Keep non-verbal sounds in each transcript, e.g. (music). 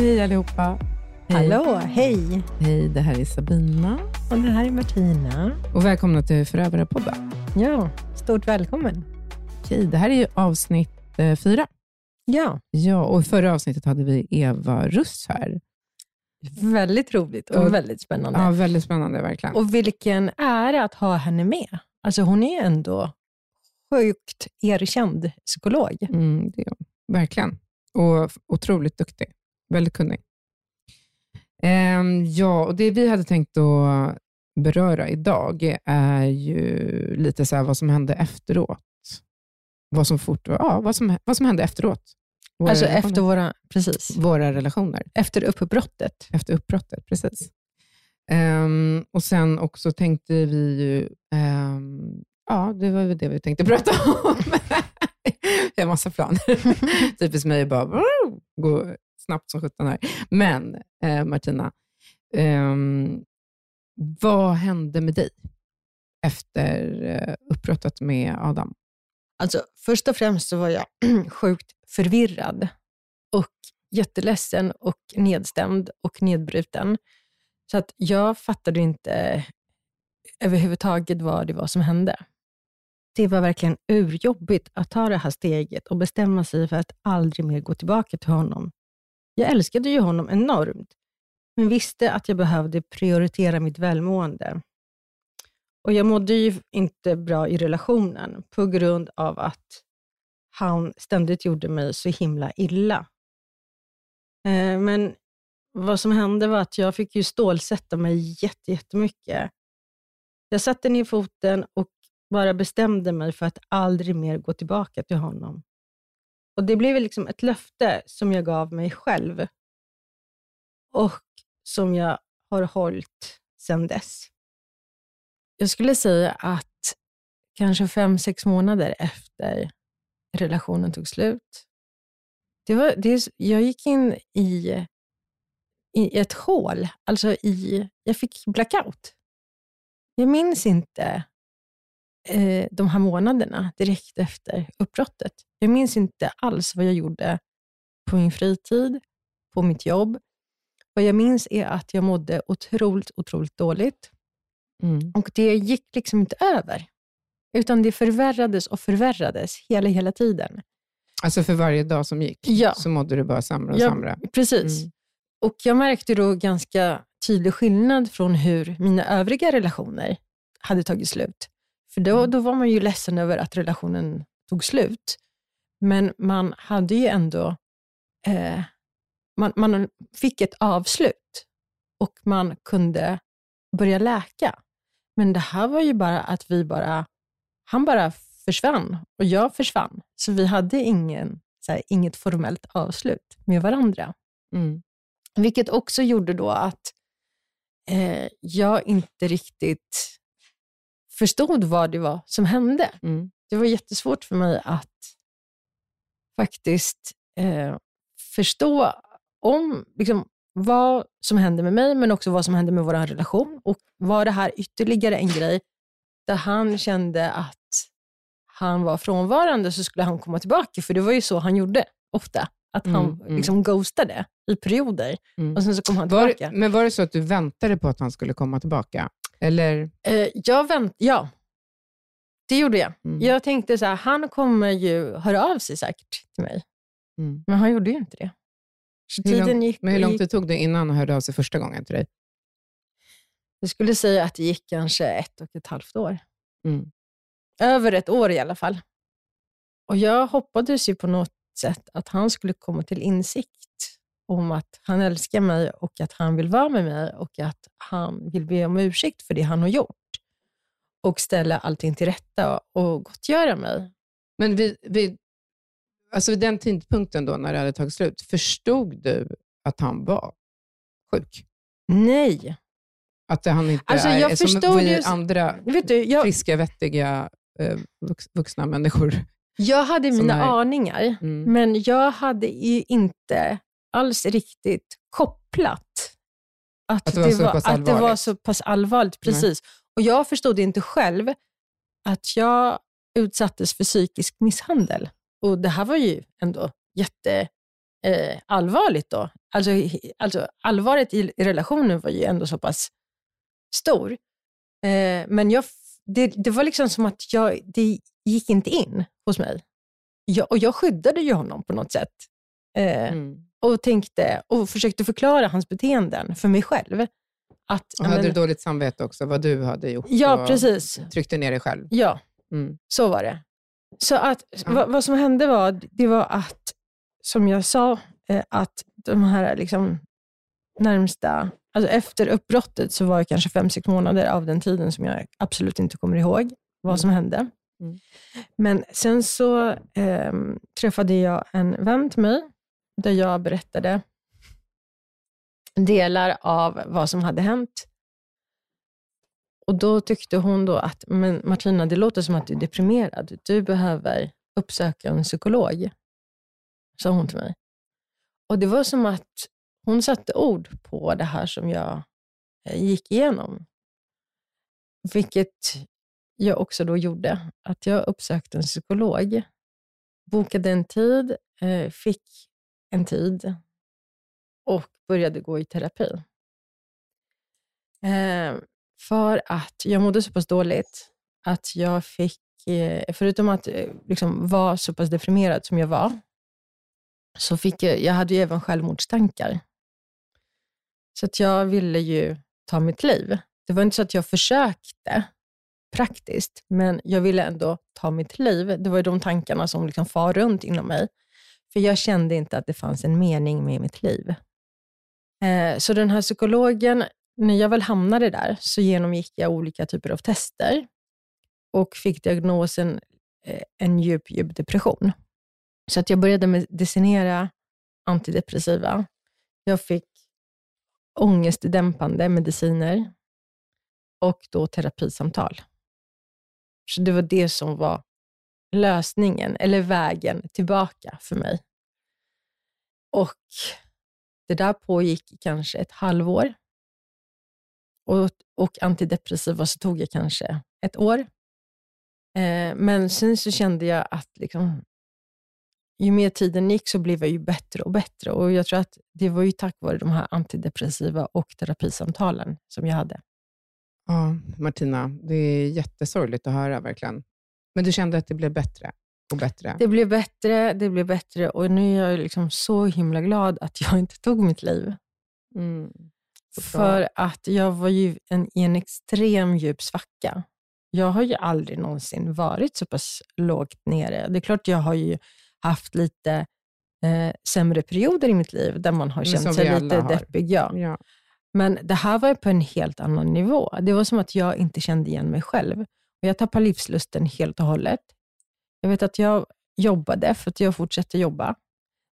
Hej allihopa. Hej. Hallå, hej. Hej, det här är Sabina. Och det här är Martina. Och välkomna till Förövarapodden. Ja, stort välkommen. Okej, det här är ju avsnitt eh, fyra. Ja. Ja, och i förra avsnittet hade vi Eva Russ här. Väldigt roligt och, och väldigt spännande. Ja, väldigt spännande verkligen. Och vilken ära att ha henne med. Alltså hon är ändå sjukt erkänd psykolog. Mm, det är hon. Verkligen. Och otroligt duktig. Väldigt kunnig. Um, ja, och det vi hade tänkt att beröra idag är ju lite så vad som hände efteråt. Vad som, fort, ja, vad som, vad som hände efteråt. Våra alltså relationer. efter våra, precis. våra relationer. Efter uppbrottet. Efter uppbrottet, precis. Um, och sen också tänkte vi ju, um, ja, det var väl det vi tänkte prata om. (laughs) jag har massa planer. (laughs) Typiskt mig bara gå snabbt som sjutton här. Men eh, Martina, eh, vad hände med dig efter eh, uppbrottet med Adam? Alltså, först och främst så var jag (clears throat) sjukt förvirrad och jätteledsen och nedstämd och nedbruten. Så att jag fattade inte överhuvudtaget vad det var som hände. Det var verkligen urjobbigt att ta det här steget och bestämma sig för att aldrig mer gå tillbaka till honom. Jag älskade ju honom enormt, men visste att jag behövde prioritera mitt välmående. Och Jag mådde ju inte bra i relationen på grund av att han ständigt gjorde mig så himla illa. Eh, men vad som hände var att jag fick ju stålsätta mig jättemycket. Jag satte ner foten och bara bestämde mig för att aldrig mer gå tillbaka till honom. Och Det blev liksom ett löfte som jag gav mig själv och som jag har hållit sedan dess. Jag skulle säga att kanske fem, sex månader efter relationen tog slut, det var, det, jag gick in i, i ett hål. Alltså i, jag fick blackout. Jag minns inte eh, de här månaderna direkt efter uppbrottet. Jag minns inte alls vad jag gjorde på min fritid, på mitt jobb. Vad jag minns är att jag mådde otroligt, otroligt dåligt. Mm. Och det gick liksom inte över. Utan det förvärrades och förvärrades hela, hela tiden. Alltså för varje dag som gick ja. så mådde du bara sämre och ja, sämre? Precis. Mm. Och Jag märkte då ganska tydlig skillnad från hur mina övriga relationer hade tagit slut. För då, mm. då var man ju ledsen över att relationen tog slut. Men man hade ju ändå, eh, man, man fick ett avslut och man kunde börja läka. Men det här var ju bara att vi bara, han bara försvann och jag försvann. Så vi hade ingen, så här, inget formellt avslut med varandra. Mm. Vilket också gjorde då att eh, jag inte riktigt förstod vad det var som hände. Mm. Det var jättesvårt för mig att faktiskt eh, förstå om liksom, vad som hände med mig, men också vad som hände med vår relation. Och var det här ytterligare en grej där han kände att han var frånvarande så skulle han komma tillbaka, för det var ju så han gjorde ofta. Att han mm, mm. liksom ghostade i perioder mm. och sen så kom han tillbaka. Var, men var det så att du väntade på att han skulle komma tillbaka? Eller? Eh, jag vänt, ja, det gjorde jag. Mm. Jag tänkte så här, han kommer ju höra av sig säkert till mig. Mm. Men han gjorde ju inte det. Så hur lång, gick, men hur lång tid tog det innan han hörde av sig första gången till dig? Jag skulle säga att det gick kanske ett och ett halvt år. Mm. Över ett år i alla fall. Och Jag hoppades ju på något sätt att han skulle komma till insikt om att han älskar mig och att han vill vara med mig och att han vill be om ursäkt för det han har gjort och ställa allting till rätta och gottgöra mig. Men vid, vid, alltså vid den tidpunkten då, när det hade tagit slut, förstod du att han var sjuk? Nej. Att han inte alltså, är som vi ju, andra du, jag, friska, vettiga, eh, vuxna människor. Jag hade mina är, aningar, mm. men jag hade inte alls riktigt kopplat att, att, det, var, det var, att det var så pass allvarligt. Precis. Nej. Och Jag förstod inte själv att jag utsattes för psykisk misshandel. Och Det här var ju ändå jätteallvarligt eh, då. alltså, alltså allvaret i, i relationen var ju ändå så pass stor. Eh, men jag, det, det var liksom som att jag, det gick inte in hos mig. Jag, och jag skyddade ju honom på något sätt. Eh, Mm. och tänkte och försökte förklara hans beteenden för mig själv. Att, Och hade men- du dåligt samvete också, vad du hade gjort? Ja, precis. Tryckte ner dig själv? Ja, Mm. så var det. Så att, Ja. vad, vad som hände var, det var att, som jag sa, eh, att de här liksom närmsta, alltså efter uppbrottet så var det kanske fem, sex månader av den tiden som jag absolut inte kommer ihåg vad Mm. som hände. Mm. Men sen så ehm, träffade jag en vän till mig, där jag berättade delar av vad som hade hänt. Och Då tyckte hon då att, men Martina, det låter som att du är deprimerad. Du behöver uppsöka en psykolog, sa hon till mig. Och Det var som att hon satte ord på det här som jag eh, gick igenom. Vilket jag också då gjorde. Att jag uppsökte en psykolog, bokade en tid, eh, fick en tid och började gå i terapi. Eh, för att jag mådde så pass dåligt att jag fick, eh, förutom att eh, liksom vara så pass deprimerad som jag var, så fick jag, jag hade ju även självmordstankar. Så att jag ville ju ta mitt liv. Det var inte så att jag försökte praktiskt, men jag ville ändå ta mitt liv. Det var ju de tankarna som liksom far runt inom mig. För jag kände inte att det fanns en mening med mitt liv. Eh, så den här psykologen, när jag väl hamnade där, så genomgick jag olika typer av tester och fick diagnosen eh, en djup, djup depression. Så att jag började medicinera antidepressiva. Jag fick ångestdämpande mediciner och då terapisamtal. Så det var det som var lösningen, eller vägen tillbaka för mig. Och det där pågick kanske ett halvår. Och, och antidepressiva så tog jag kanske ett år. Eh, men sen så kände jag att liksom, ju mer tiden gick så blev jag ju bättre och bättre. Och jag tror att det var ju tack vare de här antidepressiva och terapisamtalen som jag hade. Ja, Martina, det är jättesorgligt att höra verkligen. Men du kände att det blev bättre och bättre? Det blev bättre, det blev bättre och nu är jag liksom så himla glad att jag inte tog mitt liv. Mm. För att jag var ju en, i en extrem djup svacka. Jag har ju aldrig någonsin varit så pass lågt nere. Det är klart jag har ju haft lite eh, sämre perioder i mitt liv där man har Men känt sig lite har. deppig. Ja. Ja. Men det här var på en helt annan nivå. Det var som att jag inte kände igen mig själv. Och jag tappade livslusten helt och hållet. Jag vet att jag jobbade, för att jag fortsatte jobba.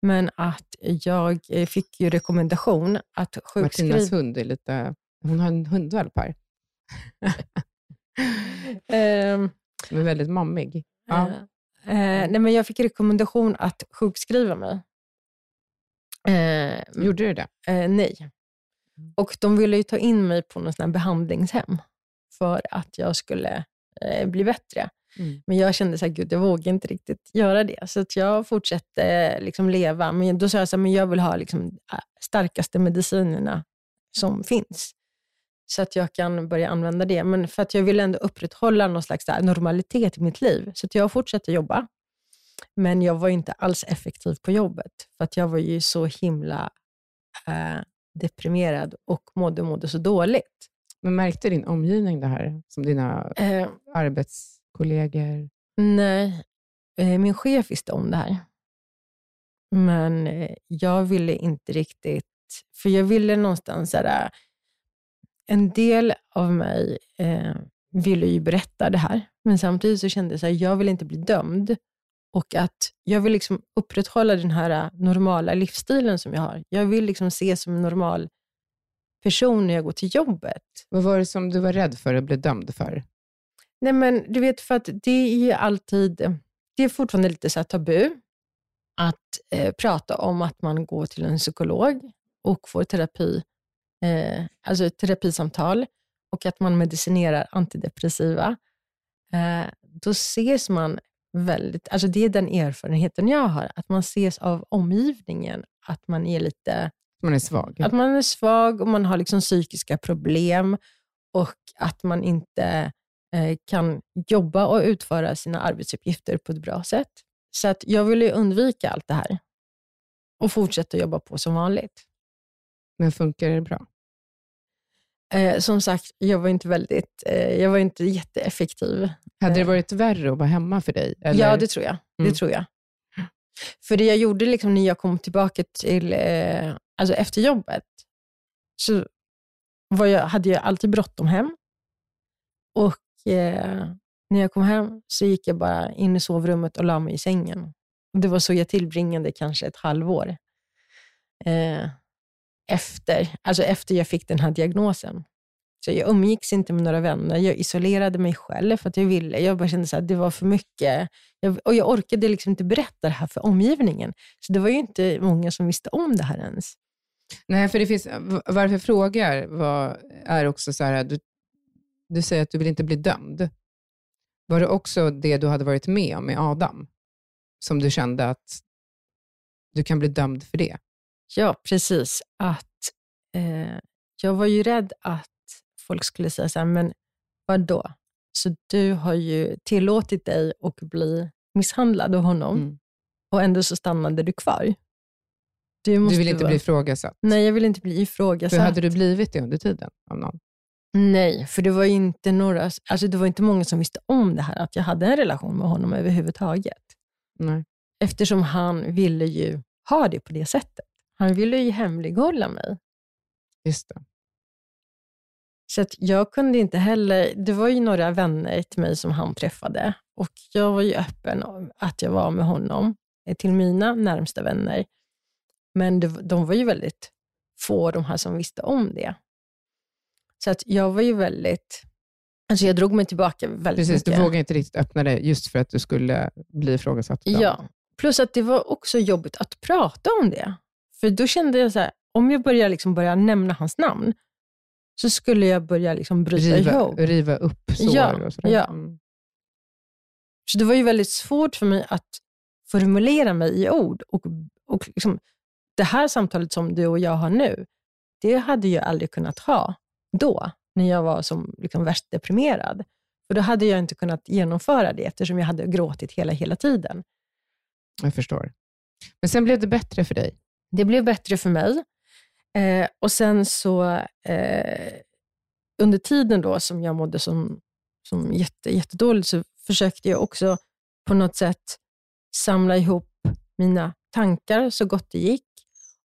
Men att jag eh, fick ju rekommendation att sjukskriva... Martinas hund är lite... Hon har en hundvalp här. (laughs) Ehm, Som är väldigt mammig. Ja. Eh, eh, nej, men jag fick rekommendation att sjukskriva mig. Eh, Gjorde du det? eh, nej. Och de ville ju ta in mig på något behandlingshem för att jag skulle eh, bli bättre. Mm. Men jag kände så här, gud, jag vågar inte riktigt göra det. Så att jag fortsatte liksom leva. Men då sa jag så här, men jag vill ha liksom, starkaste medicinerna som finns. Så att jag kan börja använda det. Men för att jag vill ändå upprätthålla någon slags normalitet i mitt liv. Så att jag fortsatte jobba. Men jag var inte alls effektiv på jobbet. För att jag var ju så himla eh, deprimerad och mådde, mådde så dåligt. Men märkte din omgivning det här? Som dina Eh, arbetskollegor? Nej, eh, min chef visste om det här. Men eh, jag ville inte riktigt, för jag ville någonstans, så här, en del av mig eh, ville ju berätta det här, men samtidigt så kände jag så här, jag vill inte bli dömd och att jag vill liksom upprätthålla den här eh, normala livsstilen som jag har. Jag vill liksom ses som en normal person när jag går till jobbet. Vad var det som du var rädd för att bli dömd för? Nej, men du vet, för att det är ju alltid, det är fortfarande lite så tabu att eh, prata om att man går till en psykolog och får terapi, eh, alltså ett terapisamtal och att man medicinerar antidepressiva. Eh, då ses man väldigt, alltså det är den erfarenheten jag har, att man ses av omgivningen, att man är lite Man är svag. Att man är svag och man har liksom psykiska problem och att man inte kan jobba och utföra sina arbetsuppgifter på ett bra sätt. Så att jag ville undvika allt det här och fortsätta jobba på som vanligt. Men funkar det bra? Eh, som sagt, jag var inte väldigt, eh, jag var inte jätteeffektiv. Hade det Eh. varit värre att vara hemma för dig? Eller? Ja, det tror jag. Mm. Det tror jag. För det jag gjorde liksom när jag kom tillbaka till, eh, alltså efter jobbet, så jag, hade jag alltid bråttom hem. Och eh, när jag kom hem så gick jag bara in i sovrummet och la mig i sängen. Det var så jag tillbringade kanske ett halvår. Eh, efter, alltså efter jag fick den här diagnosen. Så jag umgicks inte med några vänner. Jag isolerade mig själv för att jag ville. Jag bara kände att det var för mycket. Jag, och jag orkade liksom inte berätta det här för omgivningen. Så det var ju inte många som visste om det här ens. Nej, för det finns, varför jag frågar var, är också så här, du, du säger att du vill inte bli dömd. Var det också det du hade varit med om med Adam, som du kände att du kan bli dömd för det? Ja, precis. Att eh, Jag var ju rädd att folk skulle säga så här, men vad då? Så du har ju tillåtit dig att bli misshandlad av honom Mm. och ändå så stannade du kvar. Du, Du vill inte vara... bli ifrågasatt? Nej, jag vill inte bli ifrågasatt. hade du blivit det under tiden av någon? Nej, för det var inte några, alltså det var inte många som visste om det här, att jag hade en relation med honom överhuvudtaget. Nej. Eftersom han ville ju ha det på det sättet. Han ville ju hemlighålla mig. Just det. Så att jag kunde inte heller, det var ju några vänner till mig som han träffade och jag var ju öppen om att jag var med honom eh, till mina närmsta vänner. Men det, de var ju väldigt få, de här som visste om det. Så att jag var ju väldigt, alltså jag drog mig tillbaka väldigt Precis, du mycket. vågade inte riktigt öppna det just för att du skulle bli ifrågasatt. Ja, plus att det var också jobbigt att prata om det. För då kände jag så här, om jag börjar, liksom börja nämna hans namn, så skulle jag börja liksom bryta Riva, ihop. riva upp sår Ja, och sådär. ja. Mm. Så det var ju väldigt svårt för mig att formulera mig i ord. Och, och liksom, det här samtalet som du och jag har nu, det hade jag aldrig kunnat ha då, när jag var som liksom värst deprimerad. För då hade jag inte kunnat genomföra det, eftersom jag hade gråtit hela, hela tiden. Jag förstår. Men sen blev det bättre för dig. Det blev bättre för mig. Eh, och sen så, eh, under tiden då som jag mådde som, som jätte, jättedåligt, så försökte jag också på något sätt samla ihop mina tankar så gott det gick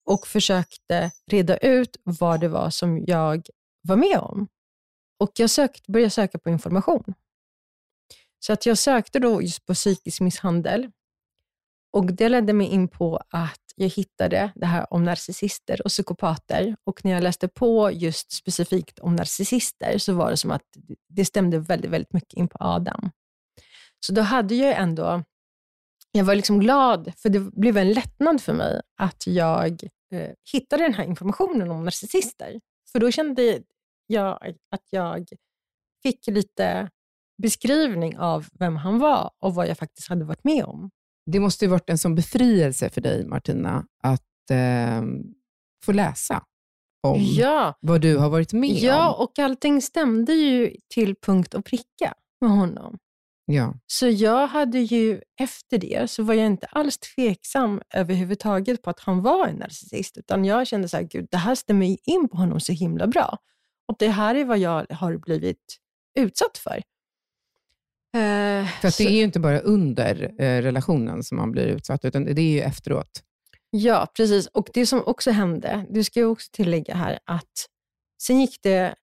och försökte reda ut vad det var som jag var med om. Och jag sökt, började söka på information. Så att jag sökte då just på psykisk misshandel och Det ledde mig in på att jag hittade det här om narcissister och psykopater. Och när jag läste på just specifikt om narcissister så var det som att det stämde väldigt, väldigt mycket in på Adam. Så då hade jag ändå, jag var liksom glad, för det blev en lättnad för mig att jag eh, hittade den här informationen om narcissister. För då kände jag att jag fick lite beskrivning av vem han var och vad jag faktiskt hade varit med om. Det måste ju varit en sån befrielse för dig, Martina, att eh, få läsa om Ja, vad du har varit med Ja, om. och allting stämde ju till punkt och pricka med honom. Ja. Så jag hade ju, efter det, så var jag inte alls tveksam överhuvudtaget på att han var en narcissist, utan jag kände så här, gud, det här stämmer ju in på honom så himla bra. Och det här är vad jag har blivit utsatt för. Eh, För det är ju inte bara under eh, relationen som man blir utsatt, utan det är ju efteråt. Ja, precis. Och det som också hände, det ska jag också tillägga här, att sen gick det,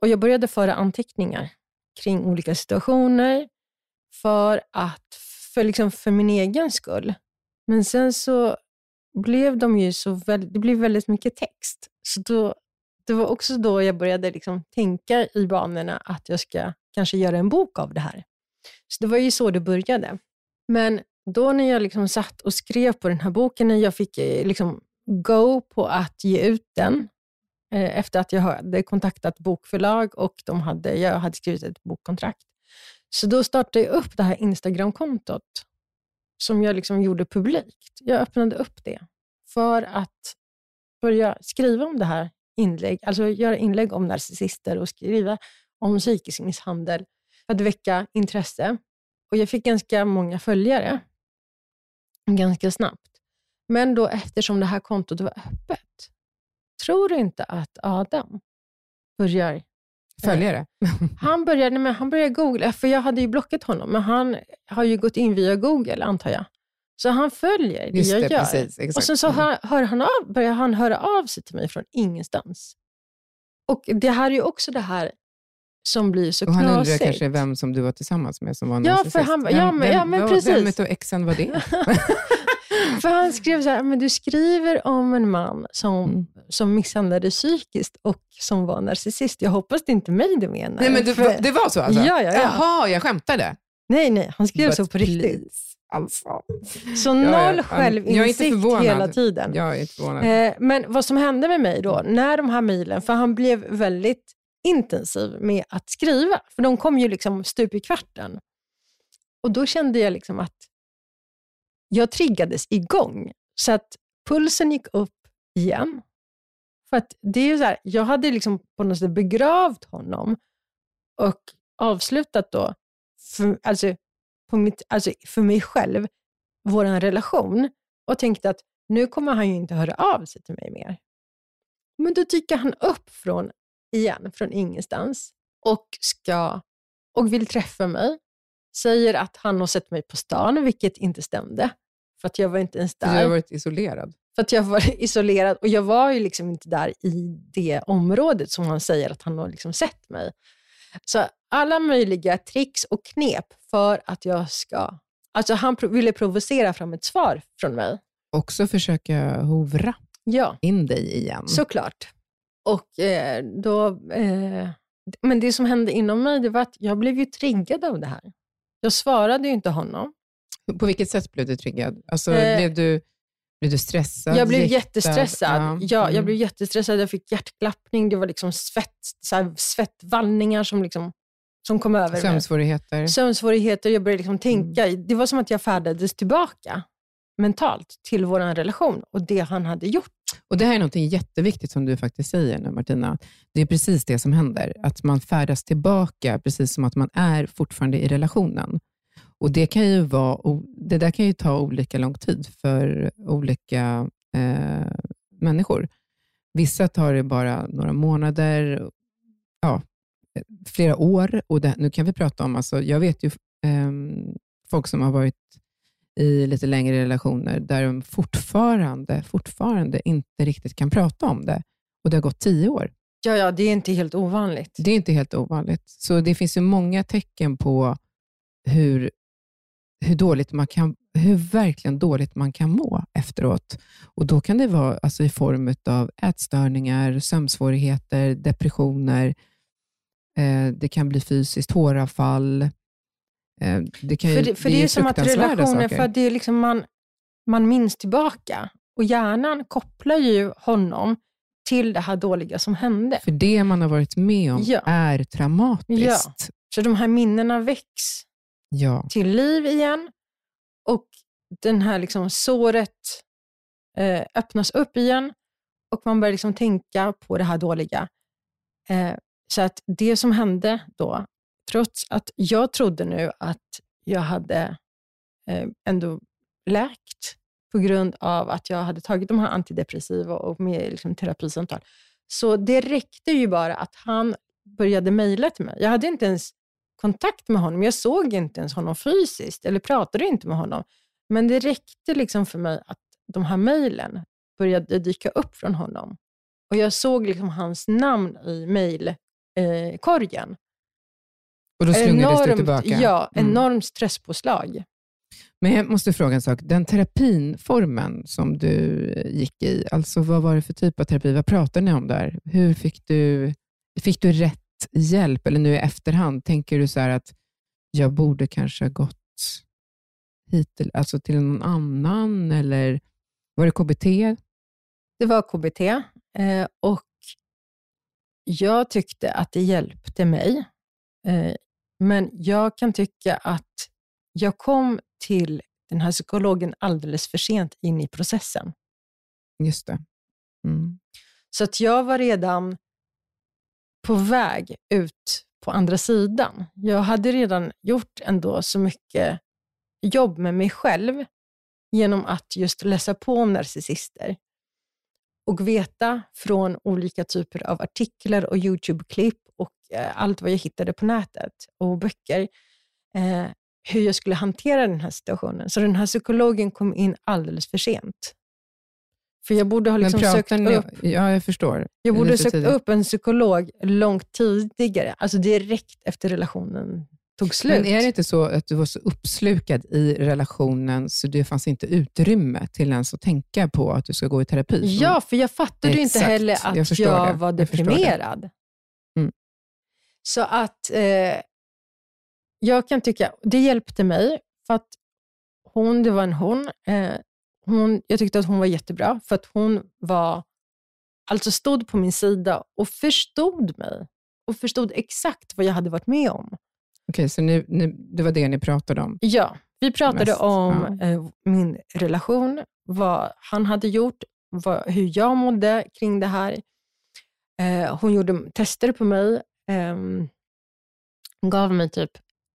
och jag började föra anteckningar kring olika situationer för att, för, liksom för min egen skull. Men sen så blev de ju så väldigt, det blev väldigt mycket text. Så då, det var också då jag började liksom tänka i banorna att jag ska kanske göra en bok av det här. Så det var ju så det började. Men då när jag liksom satt och skrev på den här boken, när jag fick eh, liksom go på att ge ut den, eh, efter att jag hade kontaktat bokförlag och de hade, jag hade skrivit ett bokkontrakt. Så då startade jag upp det här Instagram-kontot som jag liksom gjorde publikt. Jag öppnade upp det för att börja skriva om det här inlägg, alltså göra inlägg om narcissister och skriva om psykisk misshandel för att väcka intresse. Och jag fick ganska många följare ganska snabbt. Men då eftersom det här kontot var öppet, tror du inte att Adam börjar Följare? (laughs) han började, men han började googla, för jag hade ju blockat honom, men han har ju gått in via Google, antar jag. Så han följer det Just jag det, gör. precis, exakt. Och sen så Mm. hör, hör han av, börjar han höra av sig till mig från ingenstans. Och det här är ju också det här som blir så Och han undrar knasigt. kanske vem som du var tillsammans med som var Ja, för narcissist. han- Vem- ja, men- ja, vem- men vad- precis. Vem utav exen var det? (laughs) För han skrev så här, men du skriver om en man som, Mm. som misshandlade psykiskt och som var narcissist. Jag hoppas det är inte mig du menar. Nej, men du, För- det var så alltså? Ja, ja, ja. Jaha, jag skämtade. nej, nej, han skrev But så på riktigt. please, Alltså. Så noll Jag är självinsikt hela tiden. Jag är inte förvånad. Eh, men vad som hände med mig då, när de här mejlen, för han blev väldigt intensiv med att skriva, för de kom ju liksom stup i kvarten. Och då kände jag liksom att jag triggades igång, så att pulsen gick upp igen. För att det är ju så här, jag hade liksom på något sätt begravt honom och avslutat då, för, alltså, på mitt, alltså för mig själv, vår relation och tänkte att nu kommer han ju inte höra av sig till mig mer. Men då dyker han upp från, igen, från ingenstans och, ska, och vill träffa mig. Säger att han har sett mig på stan, vilket inte stämde. För att jag var inte ens Du har där. varit isolerad. För att jag var (laughs) isolerad och jag var ju liksom inte där i det området som han säger att han har liksom sett mig. Så alla möjliga tricks och knep för att jag ska... Alltså han pro- ville provocera fram ett svar från mig. Också försöka hovra Ja, in dig igen. såklart. Och eh, då... Eh, men det som hände inom mig det var att jag blev ju triggad av det här. Jag svarade ju inte honom. På vilket sätt blev du triggad? Alltså, Eh, blev, du, blev du stressad? Jag blev jäktad? jättestressad. Ja, jag mm. blev jättestressad. Jag fick hjärtklappning. Det var liksom svett, så här, svettvallningar som, liksom, som kom över mig. Sömnsvårigheter. Sömnsvårigheter. Jag började liksom tänka. Mm. Det var som att jag färdades tillbaka mentalt till vår relation och det han hade gjort. Och Det här är något jätteviktigt som du faktiskt säger nu Martina. Det är precis det som händer. Att man färdas tillbaka precis som att man är fortfarande i relationen. Och Det, kan ju vara, det där kan ju ta olika lång tid för olika eh, människor. Vissa tar det bara några månader, ja, flera år. Och det, nu kan vi prata om, alltså, jag vet ju ehm, folk som har varit i lite längre relationer där de fortfarande, fortfarande inte riktigt kan prata om det. Och det har gått tio år. Ja, ja, det är inte helt ovanligt. Det är inte helt ovanligt. Så det finns ju många tecken på hur, hur, dåligt man kan, hur verkligen dåligt man kan må efteråt. Och Då kan det vara alltså, i form av ätstörningar, sömnsvårigheter, depressioner. Eh, det kan bli fysiskt håravfall. Eh, det kan ju, För det, för det är som att relationer, saker. för det är liksom man, man minns tillbaka och hjärnan kopplar ju honom till det här dåliga som hände. För det man har varit med om Ja. är traumatiskt. Så de här minnena väcks Ja. till liv igen och den här liksom såret eh, öppnas upp igen och man börjar liksom tänka på det här dåliga. Eh, så att det som hände då, trots att jag trodde nu att jag hade eh, ändå läkt på grund av att jag hade tagit de här antidepressiva och med liksom terapisamtal. Så det räckte ju bara att han började mejla till mig. Jag hade inte ens kontakt med honom. Jag såg inte ens honom fysiskt eller pratade inte med honom. Men det räckte liksom för mig att de här mejlen började dyka upp från honom. Och jag såg liksom hans namn i mejl mejlkorgen. Och då slungades du tillbaka? Ja, Mm. enormt stresspåslag. Men jag måste fråga en sak. Den terapinformen som du gick i, alltså vad var det för typ av terapi? Vad pratade ni om där? Hur fick du, fick du rätt hjälp? Eller nu i efterhand, tänker du så här att jag borde kanske ha gått hit till, alltså till någon annan? Eller var det KBT? Det var KBT eh, och jag tyckte att det hjälpte mig. Eh, men jag kan tycka att jag kom till den här psykologen alldeles för sent in i processen. Just det. Mm. Så att jag var redan på väg ut på andra sidan. Jag hade redan gjort ändå så mycket jobb med mig själv genom att just läsa på om narcissister och veta från olika typer av artiklar och YouTube-klipp och eh, allt vad jag hittade på nätet och böcker, eh, hur jag skulle hantera den här situationen. Så den här psykologen kom in alldeles för sent. För jag borde ha liksom sökt ni, upp... Ja, jag förstår. Jag borde ha sökt tidigt. upp en psykolog långt tidigare, alltså direkt efter relationen tog slut. Men är det inte så att du var så uppslukad i relationen så det fanns inte utrymme till ens att tänka på att du ska gå i terapi? Ja, för jag fattade ju inte heller Jag att jag, var Jag det. deprimerad. Mm. Så att eh, jag kan tycka, det hjälpte mig, för att hon, det var en hon, eh, hon, jag tyckte att hon var jättebra, för att hon var, alltså stod på min sida och förstod mig och förstod exakt vad jag hade varit med om. Okej, så ni, ni, det var det ni pratade om? Ja, vi pratade Mest, om eh, min relation, vad han hade gjort, vad, hur jag mådde kring det här. Eh, hon gjorde tester på mig, ehm, gav mig typ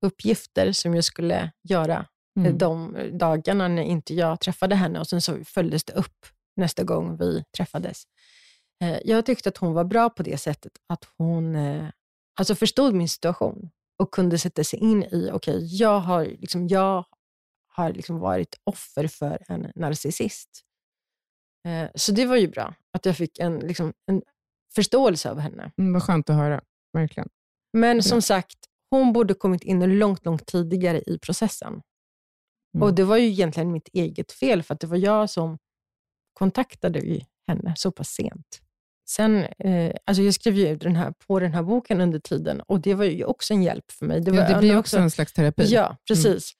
uppgifter som jag skulle göra eh, Mm. de dagarna när inte jag träffade henne och sen så följdes det upp nästa gång vi träffades. Eh, jag tyckte att hon var bra på det sättet att hon eh, alltså förstod min situation och kunde sätta sig in i, okej, jag har, liksom, jag har liksom varit offer för en narcissist. Eh, så det var ju bra, att jag fick en, liksom, en förståelse av henne. Mm, vad skönt att höra, verkligen. Men som sagt, hon borde kommit in långt, långt tidigare i processen. Mm. Och det var ju egentligen mitt eget fel, för det var jag som kontaktade henne så pass sent. Sen, eh, alltså jag skrev ju den här, på den här boken under tiden och det var ju också en hjälp för mig. Det, var ja, det blir också en slags terapi. Ja, precis.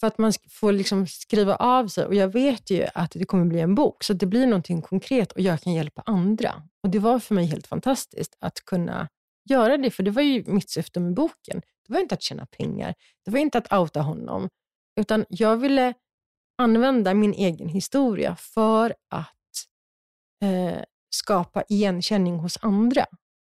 För att man får liksom skriva av sig och jag vet ju att det kommer bli en bok, så det blir någonting konkret och jag kan hjälpa andra. Och Det var för mig helt fantastiskt att kunna göra det, för det var ju mitt syfte med boken. Det var inte att tjäna pengar, det var inte att outa honom, utan jag ville använda min egen historia för att eh, skapa igenkänning hos andra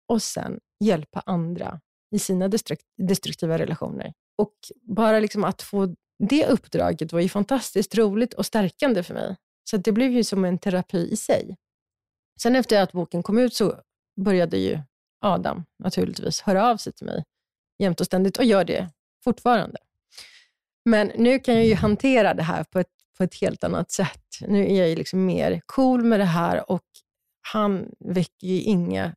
och sen hjälpa andra i sina destruktiva relationer. Och bara liksom att få det uppdraget var ju fantastiskt roligt och stärkande för mig. Så det blev ju som en terapi i sig. Sen efter att boken kom ut så började ju Adam naturligtvis höra av sig till mig jämt och ständigt och gör det fortfarande. Men nu kan jag ju hantera det här på ett, på ett helt annat sätt. Nu är jag ju liksom mer cool med det här och han väcker ju inga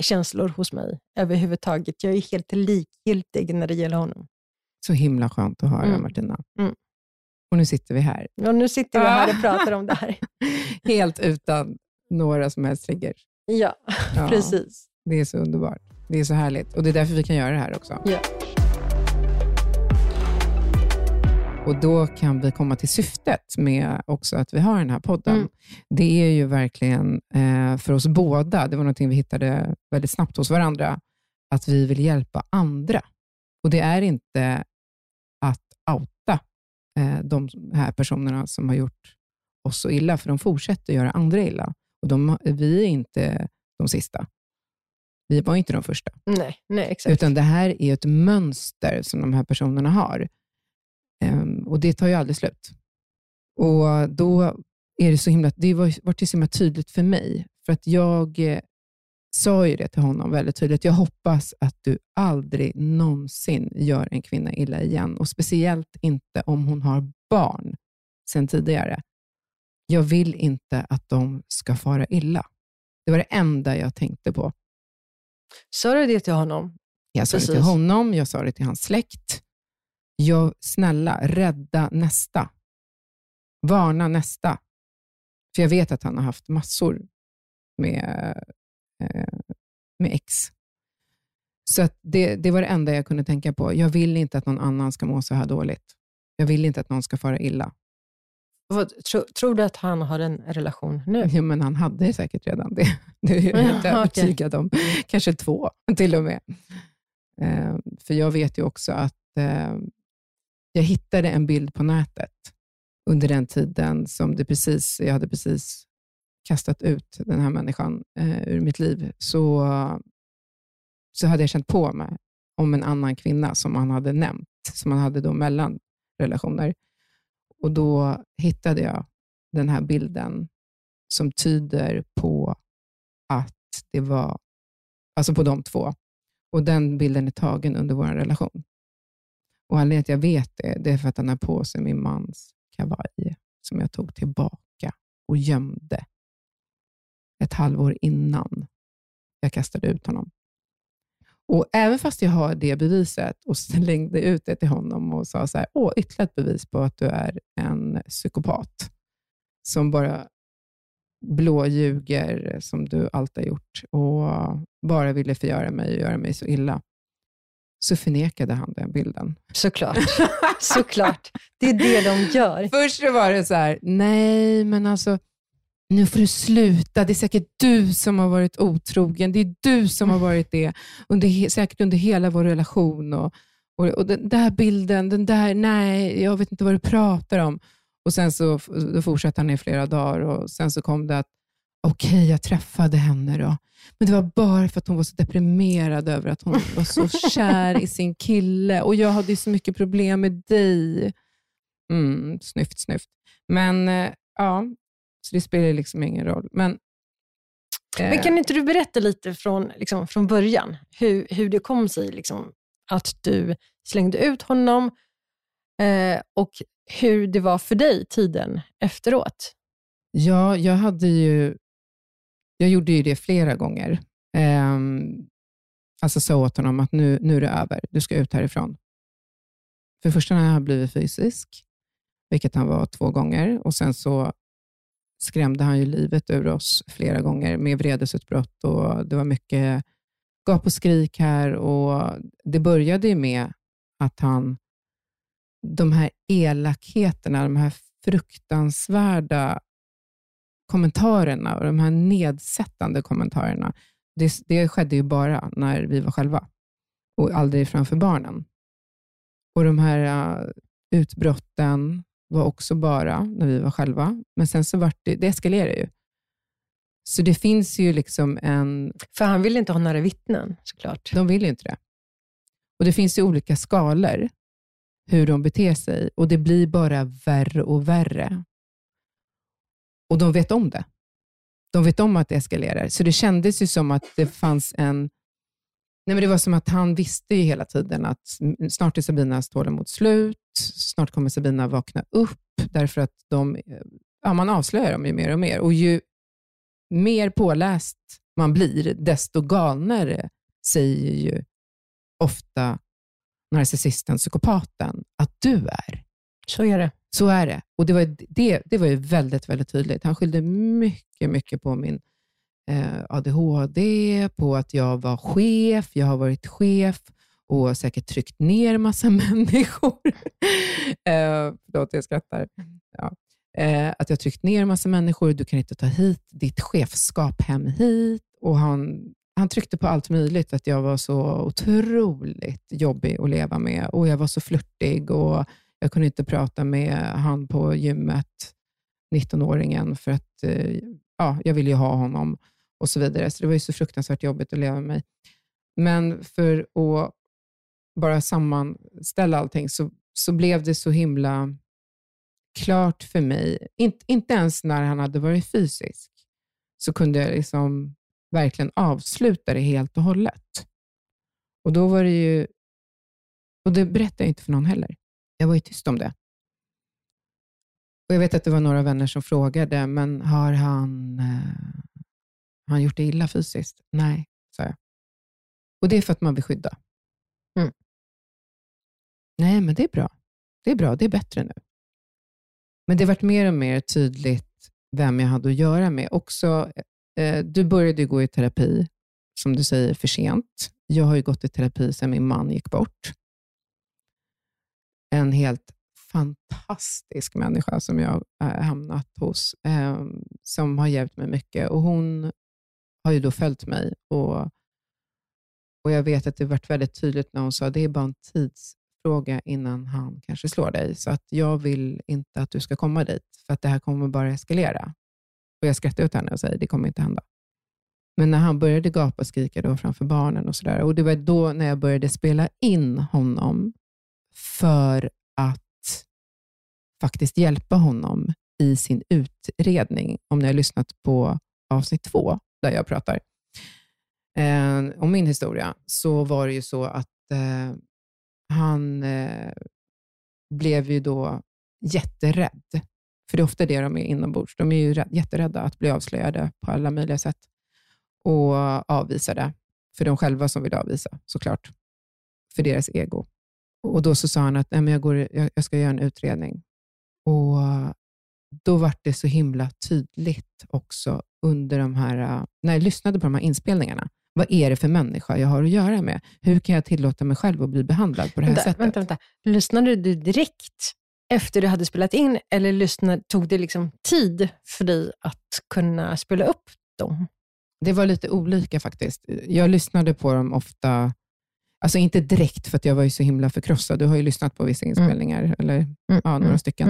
känslor hos mig överhuvudtaget. Jag är helt likgiltig när det gäller honom. Så himla skönt att höra, Mm. Martina. Mm. Och nu sitter vi här, Och nu sitter vi här och pratar om det här. (laughs) helt utan några som helst triggers. Ja, Ja, precis. Det är så underbart. Det är så härligt. Och det är därför vi kan göra det här också. Ja. Och då kan vi komma till syftet med också att vi har den här podden. Mm. Det är ju verkligen eh, för oss båda, det var någonting vi hittade väldigt snabbt hos varandra, att vi vill hjälpa andra. Och det är inte att outa eh, de här personerna som har gjort oss så illa, för de fortsätter göra andra illa. Och de, vi är inte de sista. Vi var inte de första. Nej, nej, exakt. Utan det här är ett mönster som de här personerna har. Ehm, och det tar ju aldrig slut. Och då är det så himla, det var, var det så himla tydligt för mig. För att jag eh, sa ju det till honom väldigt tydligt. Jag hoppas att du aldrig någonsin gör en kvinna illa igen. Och speciellt inte om hon har barn sedan tidigare. Jag vill inte att de ska fara illa. Det var det enda jag tänkte på. Sa du det till honom? Jag sa det till Precis. honom, jag sa det till hans släkt. Jag, snälla, rädda nästa. Varna nästa. För jag vet att han har haft massor med, eh, med ex. Så det, det var det enda jag kunde tänka på. Jag vill inte att någon annan ska må så här dåligt. Jag vill inte att någon ska fara illa. Tro, tror du att han har en relation nu? Ja, men han hade säkert redan det. Det är jag okej. övertygad om. Kanske två till och med. Eh, för jag vet ju också att eh, jag hittade en bild på nätet under den tiden som det precis, jag hade precis kastat ut den här människan eh, ur mitt liv, så, så hade jag känt på mig om en annan kvinna som han hade nämnt, som han hade då mellan relationer. Och Då hittade jag den här bilden som tyder på att det var, alltså på de två. Och Den bilden är tagen under vår relation. Och Anledningen till att jag vet det, det är för att han har på sig min mans kavaj som jag tog tillbaka och gömde ett halvår innan jag kastade ut honom. Och Även fast jag har det beviset och (laughs) slängde ut det till honom och sa så här, åh, ytterligare ett bevis på att du är en psykopat som bara blåljuger som du alltid har gjort och bara ville förgöra mig och göra mig så illa, så förnekade han den bilden. Såklart. (laughs) Såklart. Det är det de gör. Först var det så här, nej, men alltså, nu får du sluta. Det är säkert du som har varit otrogen. Det är du som har varit det, under, säkert under hela vår relation. Och, och, och den där bilden, den där, nej, jag vet inte vad du pratar om. Och Sen så då fortsatte han i flera dagar och sen så kom det att okej, okay, jag träffade henne då. Men det var bara för att hon var så deprimerad över att hon var så (laughs) kär i sin kille och jag hade så mycket problem med dig. Mm, snyft, snyft. Men eh, ja, så det spelar liksom ingen roll. Men, eh, Men kan inte du berätta lite från, liksom, från början, hur, hur det kom sig liksom, att du slängde ut honom eh, och hur det var för dig tiden efteråt? Ja, jag hade ju jag gjorde ju det flera gånger. Eh, alltså sa åt honom att nu, nu är det över, du ska ut härifrån. För första när han blivit fysisk, vilket han var två gånger, och sen så skrämde han ju livet ur oss flera gånger med vredesutbrott och det var mycket gap och skrik här och det började ju med att han, de här elakheterna, de här fruktansvärda kommentarerna och de här nedsättande kommentarerna, det, det skedde ju bara när vi var själva och aldrig framför barnen. Och de här uh, utbrotten var också bara när vi var själva, men sen så vart det, det eskalerade ju. Så det finns ju liksom en... För han vill inte ha några vittnen såklart. De vill ju inte det. Och Det finns ju olika skalor hur de beter sig och det blir bara värre och värre. Och de vet om det. De vet om att det eskalerar. Så det kändes ju som att det fanns en... Nej, men det var som att han visste ju hela tiden att mm, snart är Sabinas tålamod slut. Snart kommer Sabina vakna upp, därför att de, eh, ja, man avslöjar dem ju mer och mer. Och ju mer påläst man blir, desto galnare säger ju ofta narcissisten, psykopaten, att du är. Så är det. Så är det. Och det var, det, det var ju väldigt, väldigt tydligt. Han skyllde mycket, mycket på min eh, ADHD, på att jag var chef. Jag har varit chef och säkert tryckt ner massa (laughs) människor. eh, förlåt, jag skrattar. Ja. Eh, att jag tryckt ner massa människor. Du kan inte ta hit ditt chefskap hem hit. Och han, han tryckte på allt möjligt, att jag var så otroligt jobbig att leva med och jag var så flörtig och jag kunde inte prata med han på gymmet, 19-åringen, för att eh, ja, jag ville ju ha honom och så vidare. Så det var ju så fruktansvärt jobbigt att leva med mig. Men för att bara sammanställa allting så, så blev det så himla klart för mig, inte, inte ens när han hade varit fysisk, så kunde jag liksom verkligen avsluta det helt och hållet. Och då var det ju, och det berättade jag inte för någon heller. Jag var ju tyst om det. Och Jag vet att det var några vänner som frågade, men har han, eh, har han gjort det illa fysiskt? Nej, sa jag. Och det är för att man vill skydda. Mm. Nej, men det är bra. Det är bra, det är bättre nu. Men det varit mer och mer tydligt vem jag hade att göra med. Också, eh, du började gå i terapi, som du säger, för sent. Jag har ju gått i terapi sedan min man gick bort en helt fantastisk människa som jag har hamnat hos, eh, som har hjälpt mig mycket. Och Hon har ju då följt mig och, och jag vet att det varit väldigt tydligt när hon sa att det är bara en tidsfråga innan han kanske slår dig. Så att jag vill inte att du ska komma dit, för att det här kommer bara eskalera. Och jag skrattar åt henne och säger det kommer inte hända. Men när han började gapa och skrika då framför barnen och sådär, och det var då när jag började spela in honom för att faktiskt hjälpa honom i sin utredning, om ni har lyssnat på avsnitt två, där jag pratar eh, om min historia, så var det ju så att eh, han eh, blev ju då jätterädd. För det är ofta det de är inombords. De är ju rädd, jätterädda att bli avslöjade på alla möjliga sätt och avvisade. För de själva som vill avvisa, såklart. För deras ego. Och Då så sa han att Nej, men jag, går, jag, jag ska göra en utredning. Och Då var det så himla tydligt också under de här, när jag lyssnade på de här inspelningarna. Vad är det för människa jag har att göra med? Hur kan jag tillåta mig själv att bli behandlad på det här vänta, sättet? Vänta, vänta. Lyssnade du direkt efter du hade spelat in, eller lyssnade, tog det liksom tid för dig att kunna spela upp dem? Det var lite olika faktiskt. Jag lyssnade på dem ofta, alltså inte direkt för att jag var ju så himla förkrossad. Du har ju lyssnat på vissa inspelningar, mm. eller mm. ja, några mm. stycken.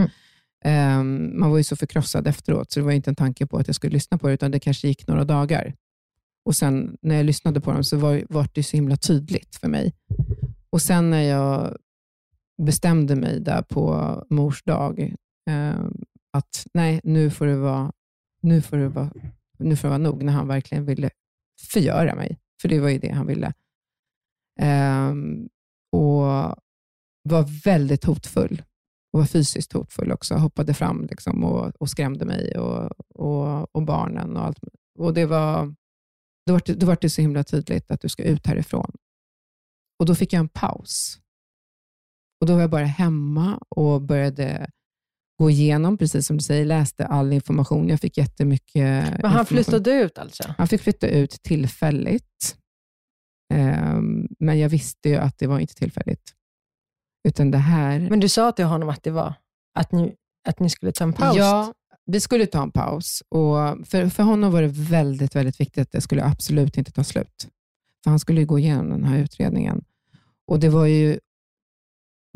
Um, man var ju så förkrossad efteråt, så det var inte en tanke på att jag skulle lyssna på det, utan det kanske gick några dagar. Och sen när jag lyssnade på dem så var, var det så himla tydligt för mig. Och sen när jag bestämde mig där på mors dag, eh, att nej, nu får det vara, nu får det vara, nu får det vara nog, när han verkligen ville förgöra mig. För det var ju det han ville. Eh, och var väldigt hotfull och var fysiskt hotfull också. Hoppade fram liksom och, och skrämde mig och, och, och barnen och allt. Och det var då var, det, då var det så himla tydligt att du ska ut härifrån. Och Då fick jag en paus. Och Då var jag bara hemma och började gå igenom, precis som du säger, läste all information. Jag fick jättemycket Men han flyttade ut alltså? Han fick flytta ut tillfälligt. Um, men jag visste ju att det var inte tillfälligt. Utan det här... Men du sa till honom att det var att ni, att ni skulle ta en paus? Ja, vi skulle ta en paus. Och för, för honom var det väldigt, väldigt viktigt att det skulle absolut inte ta slut. För han skulle gå igenom den här utredningen. Och det var ju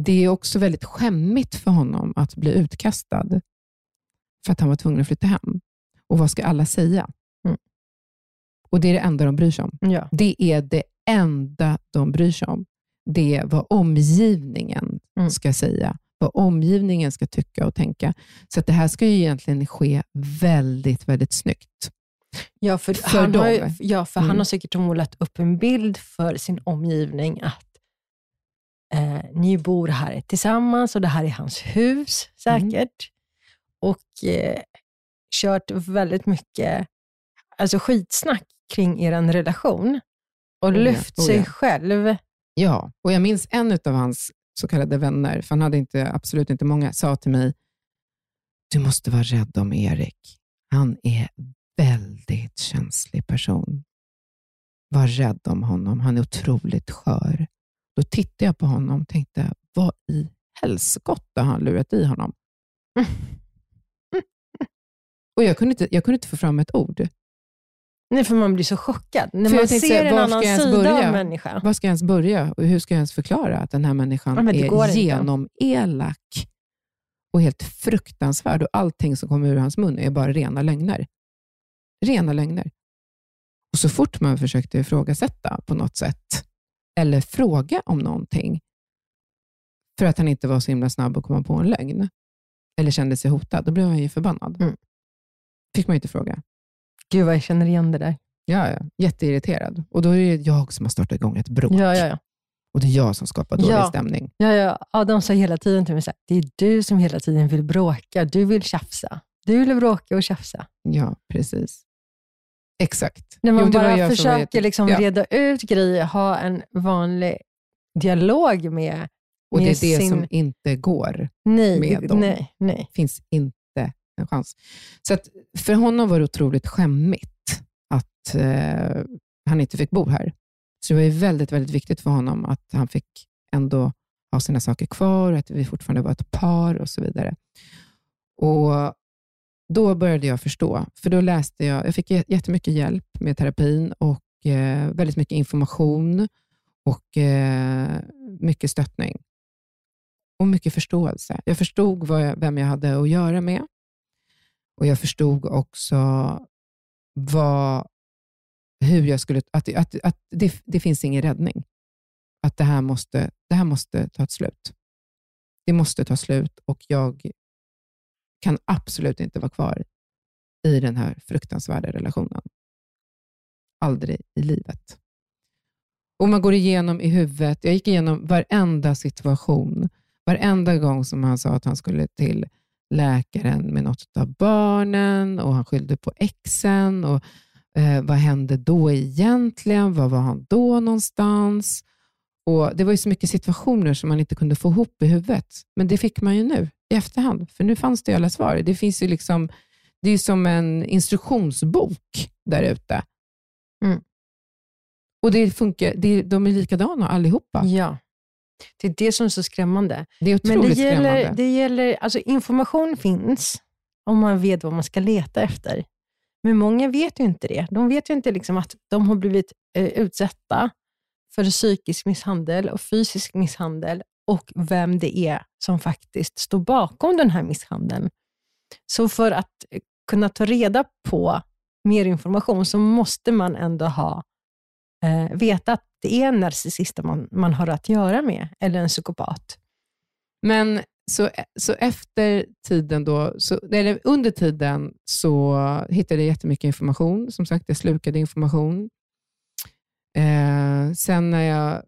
det är också väldigt skämmigt för honom att bli utkastad för att han var tvungen att flytta hem. Och vad ska alla säga? Mm. Och Det är det enda de bryr sig om. Ja. Det är det enda de bryr sig om. Det är vad omgivningen mm. ska säga vad omgivningen ska tycka och tänka. Så det här ska ju egentligen ske väldigt, väldigt snyggt. Ja, för, för han, har, ju, ja, för mm. han har säkert målat upp en bild för sin omgivning att eh, ni bor här tillsammans och det här är hans hus säkert. Mm. Och eh, kört väldigt mycket alltså skitsnack kring er relation och oh ja, lyft oh ja. sig själv. Ja, och jag minns en av hans så kallade vänner, för han hade inte, absolut inte många, sa till mig, du måste vara rädd om Erik. Han är väldigt känslig person. Var rädd om honom. Han är otroligt skör. Då tittade jag på honom och tänkte, vad i helskotta har han lurat i honom? (laughs) och jag kunde, inte, jag kunde inte få fram ett ord. Nej, för man blir så chockad. När för man ser säga, en annan sida börja? av människa. Var ska jag ens börja? Och hur ska jag ens förklara att den här människan ja, är genomelak och helt fruktansvärd och allting som kommer ur hans mun är bara rena lögner. Rena lögner. Och så fort man försökte ifrågasätta på något sätt, eller fråga om någonting, för att han inte var så himla snabb att komma på en lögn, eller kände sig hotad, då blev han ju förbannad. Mm. fick man inte fråga. Gud vad jag känner igen det där. Ja, ja. Jätteirriterad. Och då är det jag som har startat igång ett bråk. Ja, ja, ja. Och det är jag som skapar dålig ja. stämning. Ja, ja. Adam sa hela tiden till mig, så här, det är du som hela tiden vill bråka. Du vill tjafsa. Du vill bråka och tjafsa. Ja, precis. Exakt. När man jo, bara försöker liksom ja. reda ut grejer, ha en vanlig dialog med Och det är det sin... som inte går nej, med dem. Nej, nej. finns inte en chans. Så att för honom var det otroligt skämmigt att eh, han inte fick bo här. Så det var väldigt, väldigt viktigt för honom att han fick ändå ha sina saker kvar, att vi fortfarande var ett par och så vidare. Och Då började jag förstå, för då läste jag, jag fick jättemycket hjälp med terapin och eh, väldigt mycket information och eh, mycket stöttning och mycket förståelse. Jag förstod jag, vem jag hade att göra med och jag förstod också vad, hur jag skulle, att, att, att det, det finns ingen räddning. Att det här, måste, det här måste ta ett slut. Det måste ta slut och jag kan absolut inte vara kvar i den här fruktansvärda relationen. Aldrig i livet. Och man går igenom i huvudet, jag gick igenom varenda situation, varenda gång som han sa att han skulle till läkaren med något av barnen och han skyllde på exen. Och, eh, vad hände då egentligen? Var var han då någonstans? Och Det var ju så mycket situationer som man inte kunde få ihop i huvudet, men det fick man ju nu i efterhand, för nu fanns det alla svar. Det finns ju liksom, det är som en instruktionsbok där ute. Mm. Och det funkar, det, de är likadana allihopa. Ja. Det är det som är så skrämmande. Det är otroligt Men det gäller, skrämmande. Det gäller, alltså information finns om man vet vad man ska leta efter. Men många vet ju inte det. De vet ju inte liksom att de har blivit eh, utsatta för psykisk misshandel och fysisk misshandel och vem det är som faktiskt står bakom den här misshandeln. Så för att kunna ta reda på mer information så måste man ändå ha eh, veta att det är en narcissist man, man har att göra med, eller en psykopat. Men så, så efter tiden då, så, eller under tiden så hittade jag jättemycket information. Som sagt, jag slukade information. Eh, sen när jag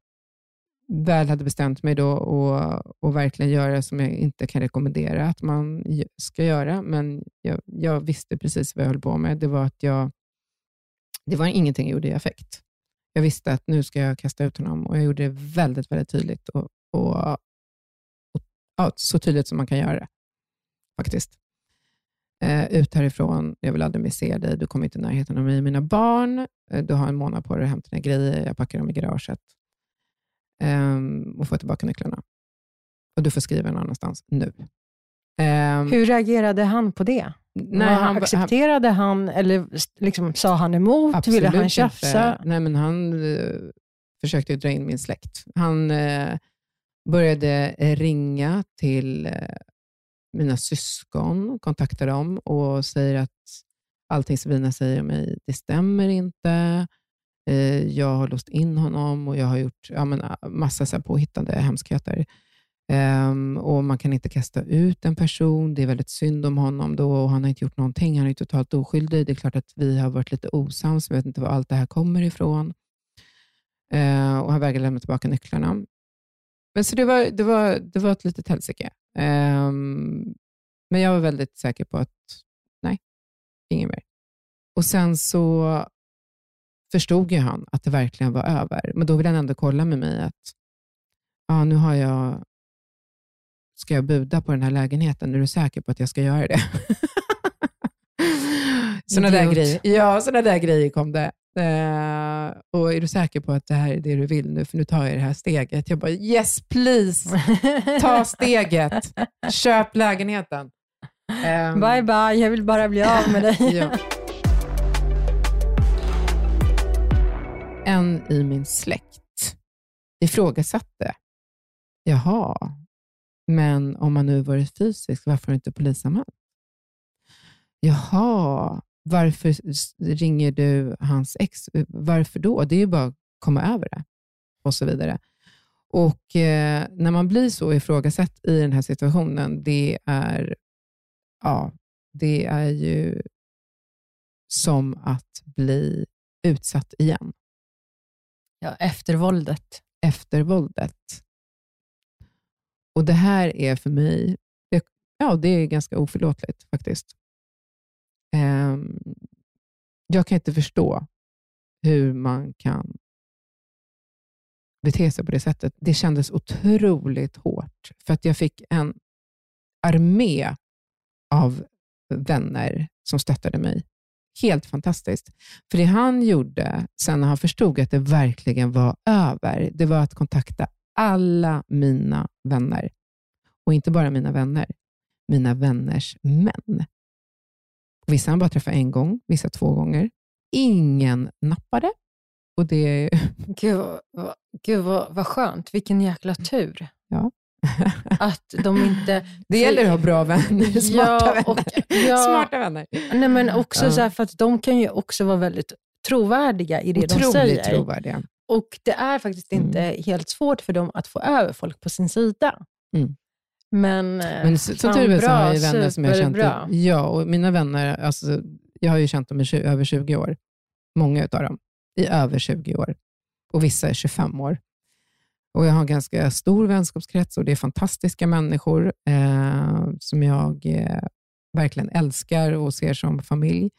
väl hade bestämt mig då och, och verkligen göra som jag inte kan rekommendera att man ska göra, men jag, jag visste precis vad jag höll på med. Det var att jag, det var ingenting jag gjorde i affekt. Jag visste att nu ska jag kasta ut honom och jag gjorde det väldigt, väldigt tydligt. Och, och, och ja, så tydligt som man kan göra det, faktiskt. Eh, ut härifrån, jag vill aldrig mer se dig, du kommer inte i närheten av mig och mina barn. Eh, du har en månad på dig att hämta dina grejer, jag packar dem i garaget eh, och får tillbaka nycklarna. Och du får skriva någon annanstans nu. Ehm. Hur reagerade han på det? Nej, han, accepterade han, eller liksom, sa han emot? Ville han tjafsa? Inte. Nej, men han uh, försökte dra in min släkt. Han uh, började ringa till uh, mina syskon, kontakta dem och säger att allting Sabina säger om mig, det stämmer inte. Jag har låst in honom och jag har gjort ja, men, massa så här påhittade hemskheter. Um, och Man kan inte kasta ut en person. Det är väldigt synd om honom då och han har inte gjort någonting. Han är totalt oskyldig. Det är klart att vi har varit lite osams. Vi vet inte var allt det här kommer ifrån. Uh, och han vägrar lämna tillbaka nycklarna. Men så det var, det var, det var ett litet helsike. Um, men jag var väldigt säker på att nej, ingen mer. Och Sen så förstod ju han att det verkligen var över. Men då ville han ändå kolla med mig att ja, nu har jag ska jag buda på den här lägenheten? Är du säker på att jag ska göra det? (laughs) sådana där grejer. Ja, sådana där grejer kom det. Uh, och är du säker på att det här är det du vill nu? För nu tar jag det här steget. Jag bara, yes please! Ta (laughs) steget. Köp lägenheten. Um, bye bye, jag vill bara bli av med dig. (laughs) ja. En i min släkt ifrågasatte, jaha, men om man nu varit fysisk, varför har du inte polisanmält? Jaha, varför ringer du hans ex? Varför då? Det är ju bara att komma över det och så vidare. Och eh, När man blir så ifrågasatt i den här situationen, det är, ja, det är ju som att bli utsatt igen. Ja, efter våldet. Efter våldet. Och Det här är för mig det, ja, det är ganska oförlåtligt faktiskt. Um, jag kan inte förstå hur man kan bete sig på det sättet. Det kändes otroligt hårt, för att jag fick en armé av vänner som stöttade mig. Helt fantastiskt. För det han gjorde sen när han förstod att det verkligen var över, det var att kontakta alla mina vänner. Och inte bara mina vänner, mina vänners män. Vissa han bara träffade en gång, vissa två gånger. Ingen nappade. Och det... Gud, vad, gud vad, vad skönt. Vilken jäkla tur. Ja, att de inte... Det gäller att ha bra vänner, smarta Ja, vänner. och- ja. Smarta vänner. Nej, men också Ja. så här, för att de kan ju också vara väldigt trovärdiga i det de Otroligt säger. trovärdiga. Och det är faktiskt Mm. inte helt svårt för dem att få över folk på sin sida. Mm. Men, eh, Men så, som tur är så har jag vänner som jag har känt Ja, och mina vänner, alltså, jag har ju känt dem i över 20 år. Många av dem i över 20 år. Och vissa är 25 år. Och Jag har en ganska stor vänskapskrets och det är fantastiska människor eh, som jag eh, verkligen älskar och ser som familj.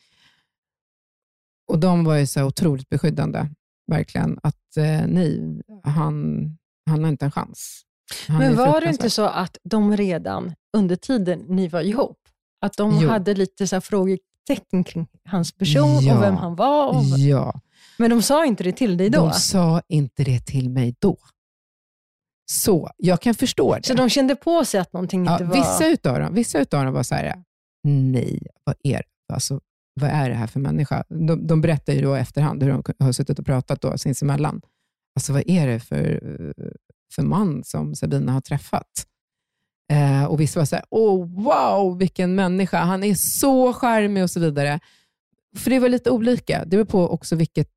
Och De var ju så otroligt beskyddande, verkligen. Att eh, nej, han, han har inte en chans. Han Men var det inte så att de redan under tiden ni var ihop, att de Jo. hade lite så här frågetecken kring hans person Ja. och vem han var? Och, Ja, Men de sa inte det till dig då? de sa inte det till mig då. Så jag kan förstå det. Så de kände på sig att någonting ja, inte var... vissa, utav dem, vissa utav dem var så här, nej, vad är, alltså, vad är det här för människa? De, de berättar ju då efterhand hur de har suttit och pratat då sinsemellan. Alltså, vad är det för, för man som Sabina har träffat? Eh, och vissa var så här, oh, wow, vilken människa. Han är så charmig och så vidare. För det var lite olika. Det var på också vilket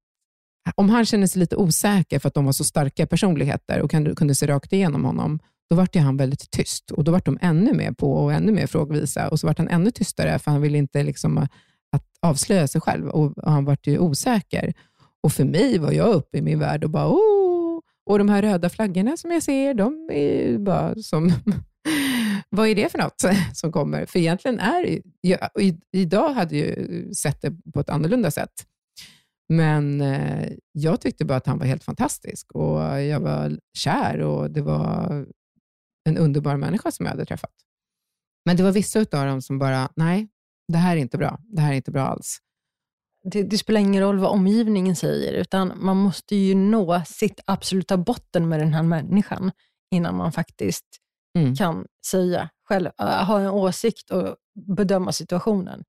om han kände sig lite osäker för att de var så starka personligheter och kunde, se rakt igenom honom, då vart ju han väldigt tyst. Och Då vart de ännu mer på och ännu mer frågvisa. Och så vart han ännu tystare, för han ville inte liksom avslöja sig själv. Och Han vart ju osäker. Och för mig var jag uppe i min värld och bara, oh! Och de här röda flaggorna som jag ser, de är ju bara som... (laughs) Vad är det för något (laughs) som kommer? För egentligen är det ju- jag, i, Idag hade jag ju sett det på ett annorlunda sätt. Men eh, jag tyckte bara att han var helt fantastisk och jag var kär och det var en underbar människa som jag hade träffat. Men det var vissa av dem som bara, nej, det här är inte bra. Det här är inte bra alls. det, det spelar ingen roll vad omgivningen säger, utan man måste ju nå sitt absoluta botten med den här människan innan man faktiskt Mm. kan säga själv, äh, ha en åsikt och bedöma situationen.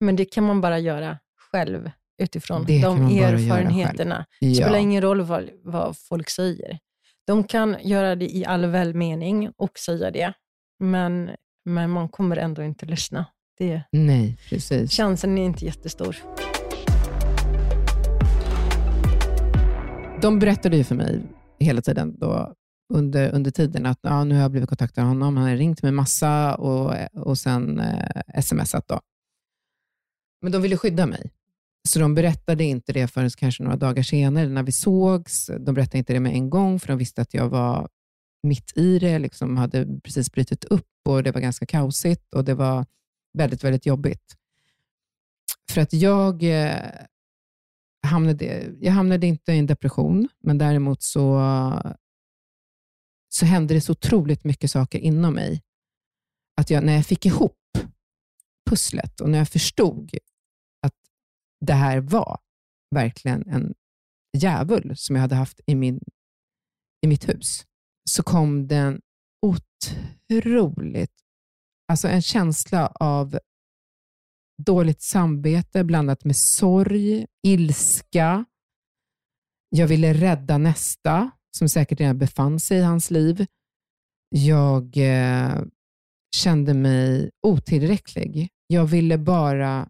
Men det kan man bara göra själv utifrån Det de erfarenheterna. Det spelar Ja, ingen roll vad, vad folk säger. De kan göra det i all välmening och säga det, men, men man kommer ändå inte lyssna. Det, nej, precis. chansen är inte jättestor. De berättade ju för mig hela tiden då, under, under tiden att ja, nu har jag blivit kontaktad av honom. Han har ringt mig massa och, och sen eh, smsat. Då. Men de ville skydda mig. Så de berättade inte det förrän kanske några dagar senare när vi sågs. De berättade inte det med en gång, för de visste att jag var mitt i det, liksom hade precis brutit upp och det var ganska kaosigt och det var väldigt, väldigt jobbigt. För att jag eh, hamnade, jag hamnade inte i en depression, men däremot så, så hände det så otroligt mycket saker inom mig. Att jag, när jag fick ihop pusslet och när jag förstod att det här var verkligen en djävul som jag hade haft i, min, i mitt hus, så kom det en otroligt, alltså en känsla av dåligt samvete blandat med sorg, ilska. Jag ville rädda nästa, som säkert redan befann sig i hans liv. Jag eh, kände mig otillräcklig. Jag ville bara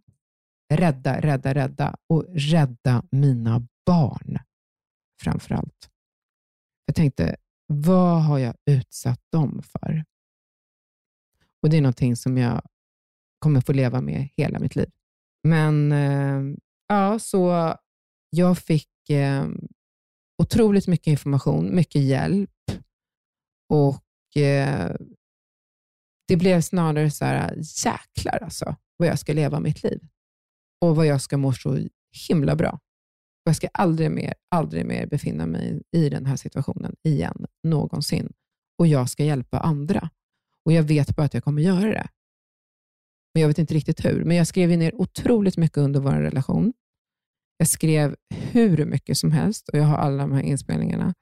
rädda, rädda, rädda och rädda mina barn framför allt. Jag tänkte, vad har jag utsatt dem för? Och Det är någonting som jag kommer få leva med hela mitt liv. Men eh, ja, så jag fick eh, otroligt mycket information, mycket hjälp och eh, det blev snarare så här, jäklar alltså, vad jag ska leva mitt liv och vad jag ska må så himla bra. Och jag ska aldrig mer, aldrig mer befinna mig i den här situationen igen, någonsin. Och jag ska hjälpa andra. Och jag vet bara att jag kommer göra det. Men jag vet inte riktigt hur. Men jag skrev ner otroligt mycket under vår relation. Jag skrev hur mycket som helst och jag har alla de här inspelningarna.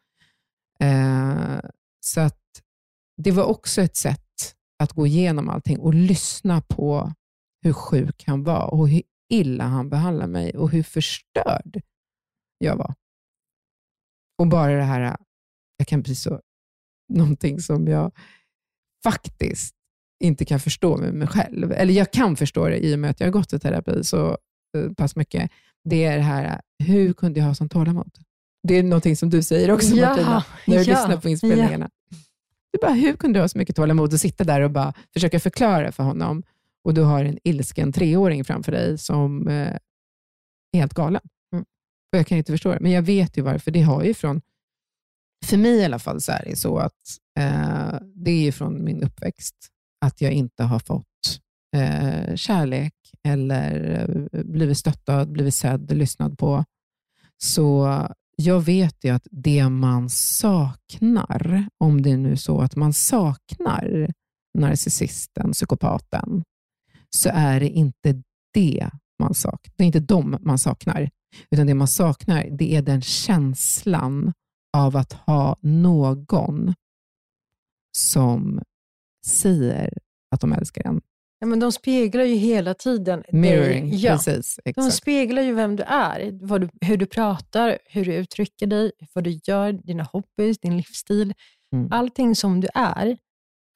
Eh, så att det var också ett sätt att gå igenom allting och lyssna på hur sjuk han var och hur illa han behandlade mig och hur förstörd jag var. Och bara det här, jag kan bli så, någonting som jag faktiskt inte kan förstå med mig själv, eller jag kan förstå det i och med att jag har gått i terapi så eh, pass mycket, det är det här, hur kunde jag ha sånt tålamod? Det är någonting som du säger också Ja, Martina, när du ja, lyssnar på inspelningarna. Du bara, hur kunde du ha så mycket tålamod att sitta där och bara försöka förklara för honom och du har en ilsken treåring framför dig som eh, är helt galen. Mm. Och jag kan inte förstå det, men jag vet ju varför. Det har ju från, för mig i alla fall, så är det så att eh, det är ju från min uppväxt, att jag inte har fått eh, kärlek eller eh, blivit stöttad, blivit sedd, lyssnad på. Så jag vet ju att det man saknar, om det är nu så att man saknar narcissisten, psykopaten, så är det inte det man saknar. Det är inte dem man saknar, utan det man saknar det är den känslan av att ha någon som säger att de älskar en. Ja, men de speglar ju hela tiden dig. Mirroring, Ja. precis. De Exakt. speglar ju vem du är, du, hur du pratar, hur du uttrycker dig, vad du gör, dina hobbys, din livsstil. Mm. Allting som du är.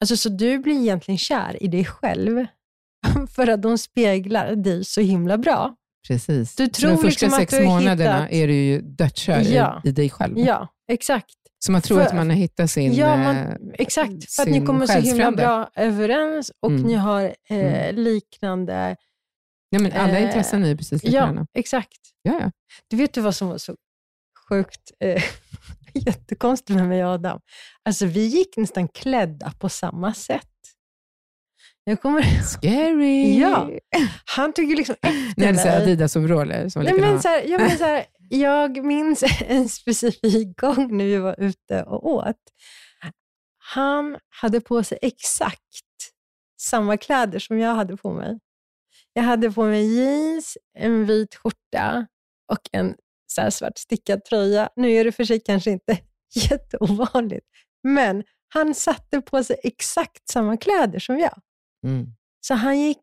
Alltså, så du blir egentligen kär i dig själv, (laughs) för att de speglar dig så himla bra. Precis. Du tror de första liksom att sex du har månaderna hittat- är du ju dödskär Ja. i, i dig själv. Ja, exakt. Så man tror För- att man har hittat sin Ja, man- eh, Exakt, för att ni kommer så himla bra överens och Mm. ni har eh, Mm. liknande... Ja, men alla eh, intressen är precis likadana. Ja, exakt. Ja, ja. Du vet du vad som var så sjukt eh, (laughs) jättekonstigt med mig och Adam? Alltså vi gick nästan klädda på samma sätt. Jag kommer, Scary! Ja. han tog ju liksom (laughs) efter här mig. Adidas-overaller som var Nej, men så här, jag, men så här, jag minns en specifik gång när vi var ute och åt. Han hade på sig exakt samma kläder som jag hade på mig. Jag hade på mig jeans, en vit skjorta och en så här svart stickad tröja. Nu är det för sig kanske inte (laughs) jätteovanligt, men han satte på sig exakt samma kläder som jag. Mm. Så han gick,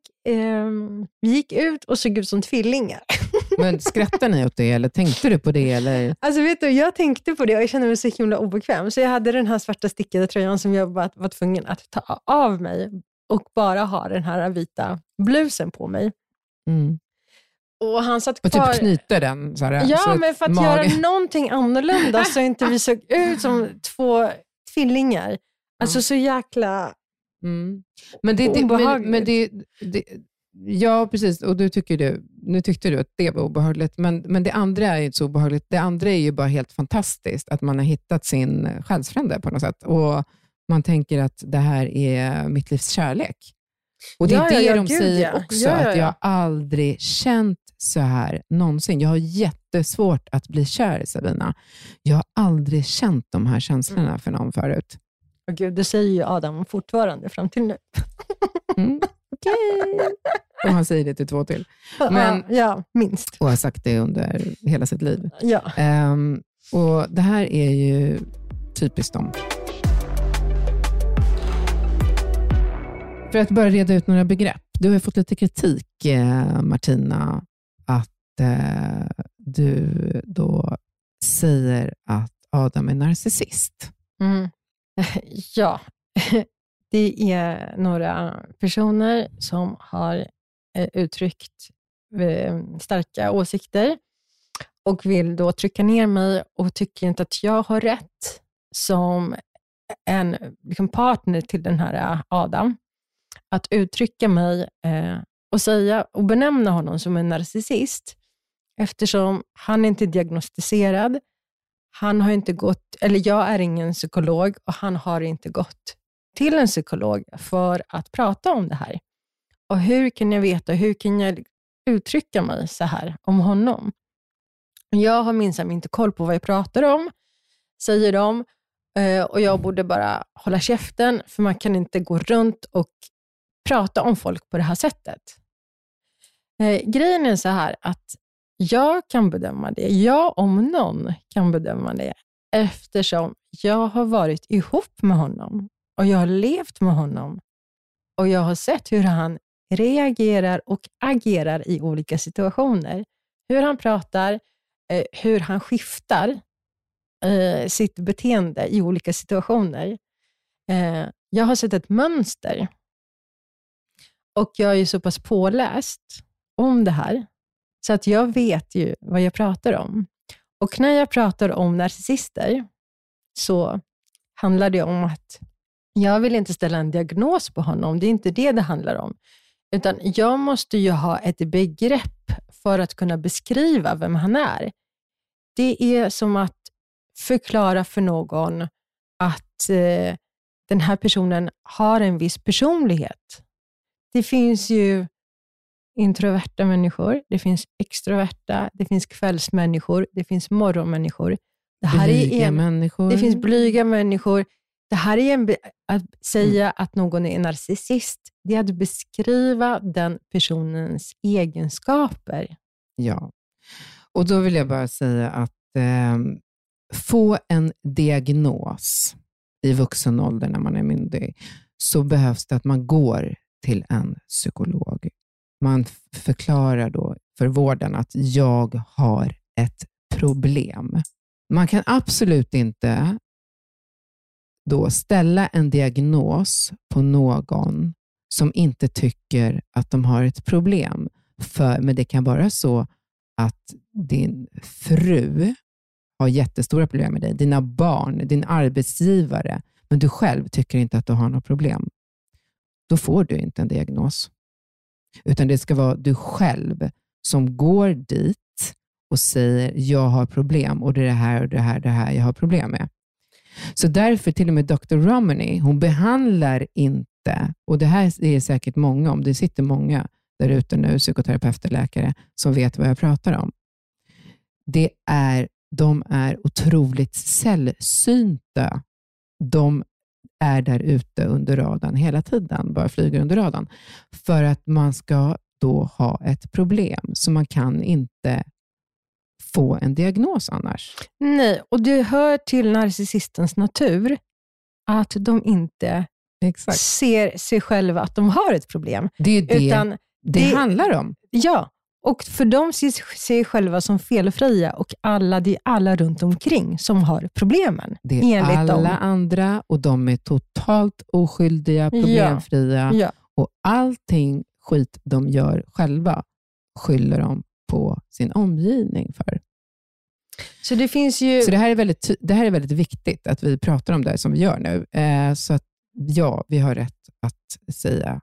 vi gick ut och såg ut som tvillingar. (laughs) Men skrattade ni åt det eller tänkte du på det? Eller? Alltså vet du, jag tänkte på det och jag kände mig så himla obekväm. Så jag hade den här svarta stickade tröjan som jag bara var tvungen att ta av mig och bara ha den här vita blusen på mig. Mm. Och han satt Och kvar... typ knyta den? Så här, så ja, men för att magen- göra någonting annorlunda så inte vi såg ut som (laughs) två tvillingar. Alltså så jäkla... Mm. Men det, det, men, Obehagligt. men det, det, ja, precis. Och du tycker du, nu tyckte du att det var obehagligt, men, men det andra är inte så obehagligt. Det andra är ju bara helt fantastiskt, att man har hittat sin själsfrände på något sätt. Och man tänker att det här är mitt livs kärlek. Och det är Ja, det ja, de gud, säger ja. också, att ja. jag har aldrig känt så här någonsin. Jag har jättesvårt att bli kär Sabina. Jag har aldrig känt de här känslorna Mm. för någon förut. Åh gud, det säger ju Adam fortfarande fram till nu. Mm. (laughs) Okej. Och han säger det till två till. Men- ja, minst. Och har sagt det under hela sitt liv. Ja. Ehm, och Det här är ju typiskt dem. För att bara reda ut några begrepp. Du har ju fått lite kritik, eh, Martina, att eh, du då säger att Adam är narcissist. Mm. (laughs) Ja, (laughs) det är några personer som har eh, uttryckt eh, starka åsikter och vill då trycka ner mig och tycker inte att jag har rätt som en liksom partner till den här eh, Adam. Att uttrycka mig och säga och benämna honom som en narcissist eftersom han inte är diagnostiserad han har inte gått, eller jag är ingen psykolog och han har inte gått till en psykolog för att prata om det här. Och hur kan jag veta, hur kan jag uttrycka mig så här om honom? Jag har minsann inte koll på vad jag pratar om, säger de, eh, och jag borde bara hålla käften, för man kan inte gå runt och prata om folk på det här sättet. Eh, grejen är så här att jag kan bedöma det. Jag om någon kan bedöma det eftersom jag har varit ihop med honom och jag har levt med honom och jag har sett hur han reagerar och agerar i olika situationer. Hur han pratar, eh, hur han skiftar eh, sitt beteende i olika situationer. Eh, jag har sett ett mönster. Och jag är så pass påläst om det här, så att jag vet ju vad jag pratar om. Och när jag pratar om narcissister, så handlar det om att jag vill inte ställa en diagnos på honom. Det är inte det det handlar om. Utan jag måste ju ha ett begrepp för att kunna beskriva vem han är. Det är som att förklara för någon att eh, den här personen har en viss personlighet. Det finns ju introverta människor, det finns extroverta, det finns kvällsmänniskor, det finns morgonmänniskor. Det här Blyga är en, människor. det finns blyga människor. Det här är en, att säga att någon är en narcissist, det är att beskriva den personens egenskaper. Ja. Och då vill jag bara säga att eh, få en diagnos i vuxen ålder när man är myndig, så behövs det att man går till en psykolog. Man förklarar då för vården att jag har ett problem. Man kan absolut inte då ställa en diagnos på någon som inte tycker att de har ett problem. För, men det kan vara så att din fru har jättestora problem med dig, dina barn, din arbetsgivare, men du själv tycker inte att du har något problem. Då får du inte en diagnos. Utan det ska vara du själv som går dit och säger, jag har problem och det är det här och det här det här jag har problem med. Så därför till och med Dr. Romney, hon behandlar inte, och det här är säkert många om, det sitter många där ute nu, psykoterapeuter, läkare, som vet vad jag pratar om. Det är, de är otroligt sällsynta. De är där ute under radarn hela tiden, bara flyger under radarn, för att man ska då ha ett problem, så man kan inte få en diagnos annars. Nej, och det hör till narcissistens natur att de inte Exakt. ser sig själva att de har ett problem. Det är det Utan, det, det- handlar om. ja, och för de ser sig själva som felfria och alla, det är alla runt omkring som har problemen. Det är enligt alla dem. andra och de är totalt oskyldiga, problemfria Ja. och allting skit de gör själva skyller de på sin omgivning för. Så det finns ju... Så det här, är väldigt, det här är väldigt viktigt att vi pratar om det som vi gör nu. Eh, så att ja, vi har rätt att säga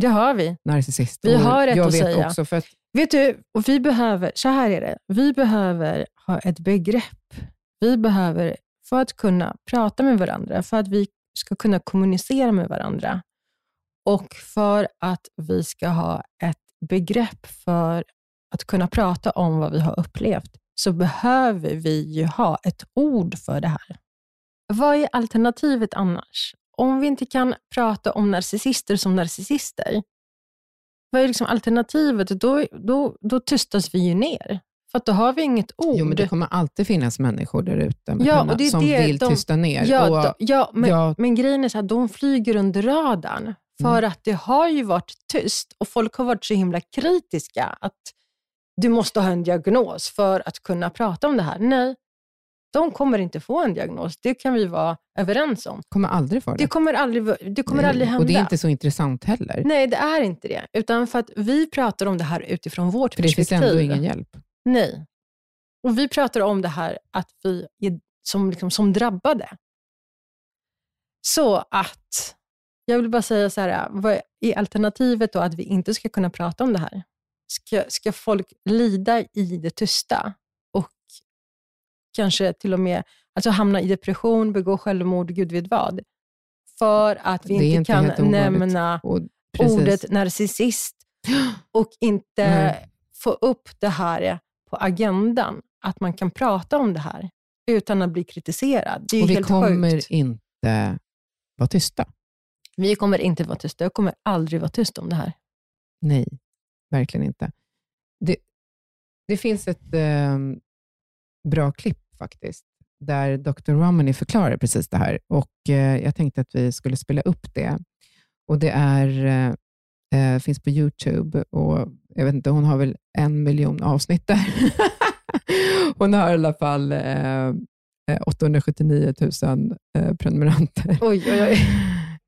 det har vi. narcissist. Vi har rätt jag att vet säga. Också för att, Vet du, och vi behöver, så här är det, vi behöver ha ett begrepp. Vi behöver, för att kunna prata med varandra, för att vi ska kunna kommunicera med varandra och för att vi ska ha ett begrepp för att kunna prata om vad vi har upplevt, så behöver vi ju ha ett ord för det här. Vad är alternativet annars? Om vi inte kan prata om narcissister som narcissister, vad är liksom alternativet? Då, då, då tystas vi ju ner. För att då har vi inget ord. jo, men det kommer alltid finnas människor där ute Ja, som det vill de- tysta ner. ja, och, ja, men, ja. men grejen är så att de flyger under radarn. För Mm. att det har ju varit tyst och folk har varit så himla kritiska att du måste ha en diagnos för att kunna prata om det här. Nej, de kommer inte få en diagnos. Det kan vi vara överens om. kommer aldrig få det. Det kommer aldrig, det kommer Nej, aldrig hända. Och det är inte så intressant heller. Nej, det är inte det. Utan för att vi pratar om det här utifrån vårt för det finns perspektiv. ändå ingen hjälp. Nej. Och vi pratar om det här att vi är som, liksom, som drabbade. Så att, jag vill bara säga så här, vad är alternativet då att vi inte ska kunna prata om det här? Ska, ska folk lida i det tysta kanske till och med alltså hamna i depression, begå självmord, gud vet vad, för att vi inte, inte kan nämna Och ordet narcissist (gasps) och inte Nej. få upp det här på agendan, att man kan prata om det här utan att bli kritiserad. Det är och vi kommer sjukt. inte vara tysta. Vi kommer inte vara tysta. Jag kommer aldrig vara tyst om det här. Nej, verkligen inte. Det, det finns ett eh, bra klipp faktiskt, där Dr. Romney förklarar precis det här. Och eh, Jag tänkte att vi skulle spela upp det. Och Det är, eh, eh finns på YouTube och jag vet inte, hon har väl en miljon avsnitt där. (laughs) hon har i alla fall eh, eh 879 000 eh, prenumeranter. Oj, oj, oj.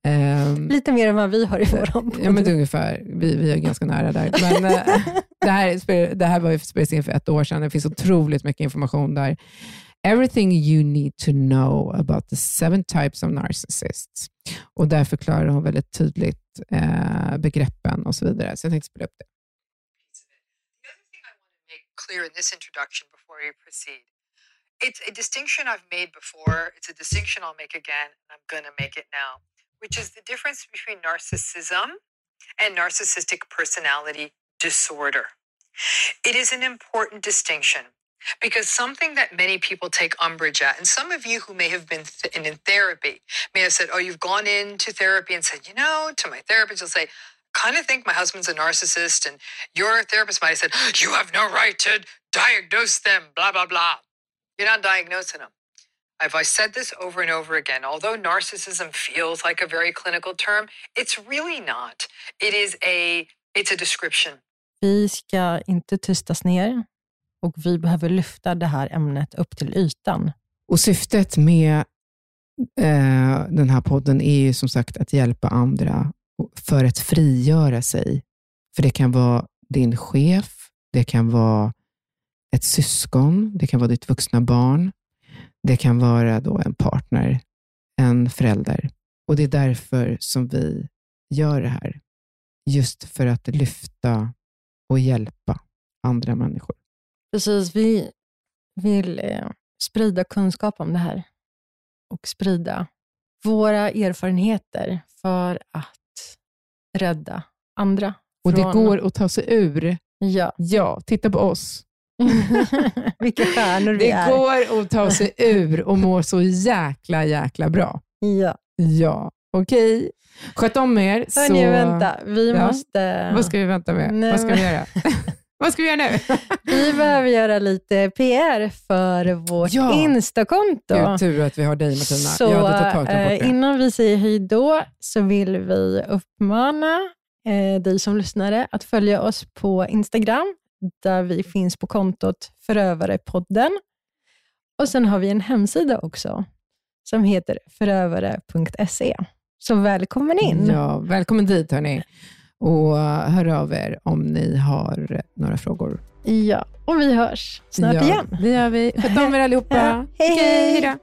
Ehm, Lite mer än vad vi har i vår podd. Ja, men det är ungefär. Vi, vi är ganska nära där. Men, eh, (laughs) det, här, det här var ju spelades in för ett år sedan. Det finns otroligt mycket information där. Everything you need to know about the seven types of narcissists. Och där förklarar hon väldigt tydligt eh, begreppen och så vidare. Så jag tänkte spela upp det. Clear in this introduction before we proceed it's a distinction I've made before, it's a distinction I'll make again, and I'm going to make it now, which is the difference between narcissism and narcissistic personality disorder. It is an important distinction because something that many people take umbrage at, and some of you who may have been th- in, in therapy may have said, Oh, you've gone into therapy and said, You know, to my therapist, you'll say, kind of think my husband's a narcissist, and your therapist might have said, You have no right to diagnose them, blah, blah, blah. You're not diagnosing them. I've said this over and over again. Although narcissism feels like a very clinical term, it's really not. It is a it's a description. Vi ska inte tystas ner och vi behöver lyfta det här ämnet upp till ytan. Och Syftet med eh, den här podden är ju som sagt att hjälpa andra för att frigöra sig. För det kan vara din chef, det kan vara ett syskon, det kan vara ditt vuxna barn, det kan vara då en partner, en förälder. Och Det är därför som vi gör det här. Just för att lyfta och hjälpa andra människor. Precis, vi vill eh, sprida kunskap om det här och sprida våra erfarenheter för att rädda andra. Och det går att ta sig ur. Ja, Ja, titta på oss. (laughs) vilka stjärnor vi Det är. går att ta sig ur och må så jäkla, jäkla bra. Ja. Ja, okej. Sköt om er. Hörni, så... vänta. Vi Ja. måste... Vad ska vi vänta med? Nej, Vad ska vi göra? (laughs) Vad ska vi göra nu? (laughs) Vi behöver göra lite PR för vårt Ja. Instakonto. Gud, tur att vi har dig Martina. Så jag hade totalt bort eh, det. innan vi säger hej då så vill vi uppmana eh, dig som lyssnare att följa oss på Instagram, där vi finns på kontot Förövarepodden. Och sen har vi en hemsida också, som heter förövare.se. Så välkommen in. Ja, välkommen dit hörni. Och hör av er om ni har några frågor. Ja, och vi hörs snart ja, igen. Det gör vi. Sköt om er allihopa. Ja, hej, hej. hej.